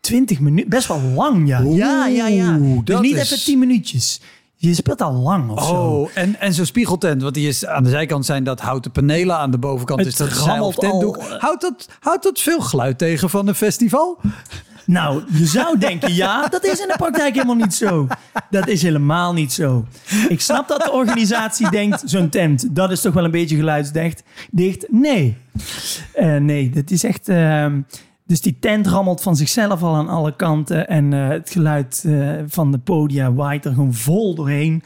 20 minuten. Best wel lang, ja. ja, ja, ja. Dus niet is- even 10 minuutjes. Je speelt al lang of zo. Oh, en, en zo'n spiegeltent, want die is aan de zijkant zijn dat houten panelen, aan de bovenkant Het is dat of tentdoek. al, eh. Houdt dat, houdt dat veel geluid tegen van een festival? Nou, je zou denken ja, dat is in de praktijk helemaal niet zo. Dat is helemaal niet zo. Ik snap dat de organisatie denkt, zo'n tent, dat is toch wel een beetje geluidsdicht. Dicht? Nee. Eh, nee, dat is echt... ehm, dus die tent rammelt van zichzelf al aan alle kanten. En eh, het geluid eh, van de podia waait er gewoon vol doorheen.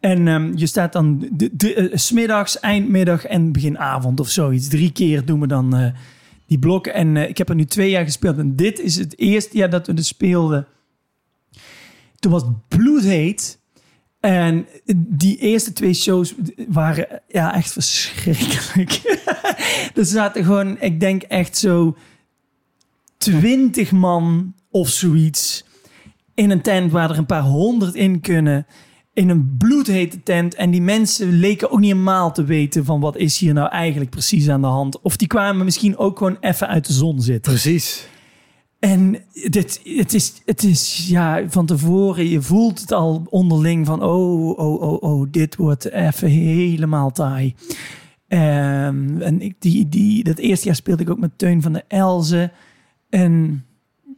En ehm, je staat dan de, de, eh, smiddags, eindmiddag en beginavond of zoiets. Drie keer doen we dan die blokken. En ik heb er nu twee jaar gespeeld. En dit is het eerste jaar dat we er speelden. Toen was het bloedheet. En die eerste twee shows waren ja, echt verschrikkelijk. er zaten gewoon, ik denk echt zo twintig man of zoiets in een tent waar er een paar honderd in kunnen. In een bloedhete tent. En die mensen leken ook niet eenmaal te weten van wat is hier nou eigenlijk precies aan de hand. Of die kwamen misschien ook gewoon even uit de zon zitten. Precies. En dit, het, is, het is ja, van tevoren, je voelt het al onderling van, oh, oh, oh, oh, dit wordt even helemaal taai. Ehm, en ik, die, die, dat eerste jaar speelde ik ook met Teun van der Elzen. En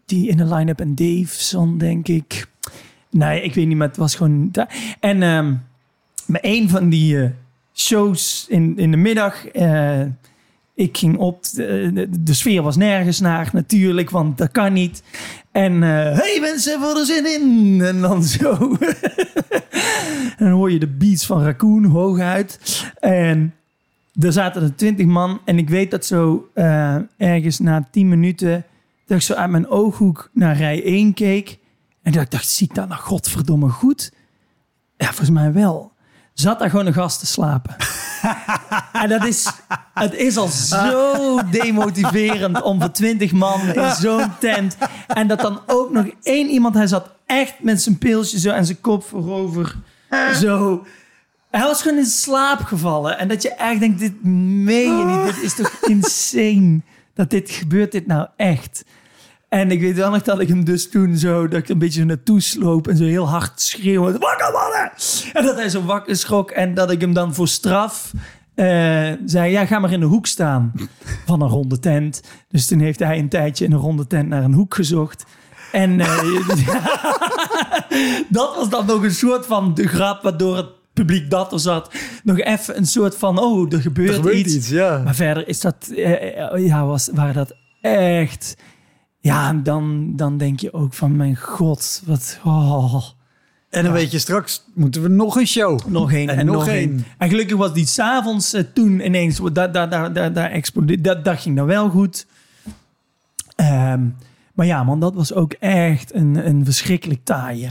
die in de line-up en Daveson, denk ik. Nee, ik weet niet, maar het was gewoon... En bij een van die eh, shows in, in de middag... eh, ik ging op, de, sfeer was nergens naar natuurlijk, want dat kan niet. En eh hey mensen, we er zin in? En dan zo. en dan hoor je de beats van Raccoon hooguit. En er zaten er twintig man. En ik weet dat zo ergens na tien minuten... dat ik zo uit mijn ooghoek naar rij 1 keek. En dat ik dacht, zie ik dat nou godverdomme goed? Ja, volgens mij wel. Zat daar gewoon een gast te slapen. En dat is, het is al zo demotiverend om voor twintig man in zo'n tent. En dat dan ook nog één iemand, hij zat echt met zijn pilsje zo en zijn kop voorover. Zo. Hij was gewoon in slaap gevallen. En dat je echt denkt, dit meen je niet. Dit is toch insane. Dat dit gebeurt dit nou echt. En ik weet wel nog dat ik hem dus toen zo, dat ik een beetje naartoe sloop en zo heel hard schreeuwen. Wakker mannen! En dat hij zo wakker schrok en dat ik hem dan voor straf eh, zei, ja, ga maar in de hoek staan van een ronde tent. Dus toen heeft hij een tijdje in een ronde tent naar een hoek gezocht. En eh, dat was dan nog een soort van de grap waardoor het publiek dat er zat. Nog even een soort van, oh, er gebeurt, Er gebeurt iets. iets, ja. Maar verder is dat, eh, ja, was, waren dat echt... Ja, dan, dan denk je ook van, mijn god, wat... Oh. En dan weet je, straks moeten we nog een show. Nog één En en, nog één. En gelukkig was die s'avonds uh, toen ineens, daar, daar, daar, daar, daar explodeerde, dat, dat ging dan wel goed. Ehm, maar ja, man, dat was ook echt een, een verschrikkelijk taaie.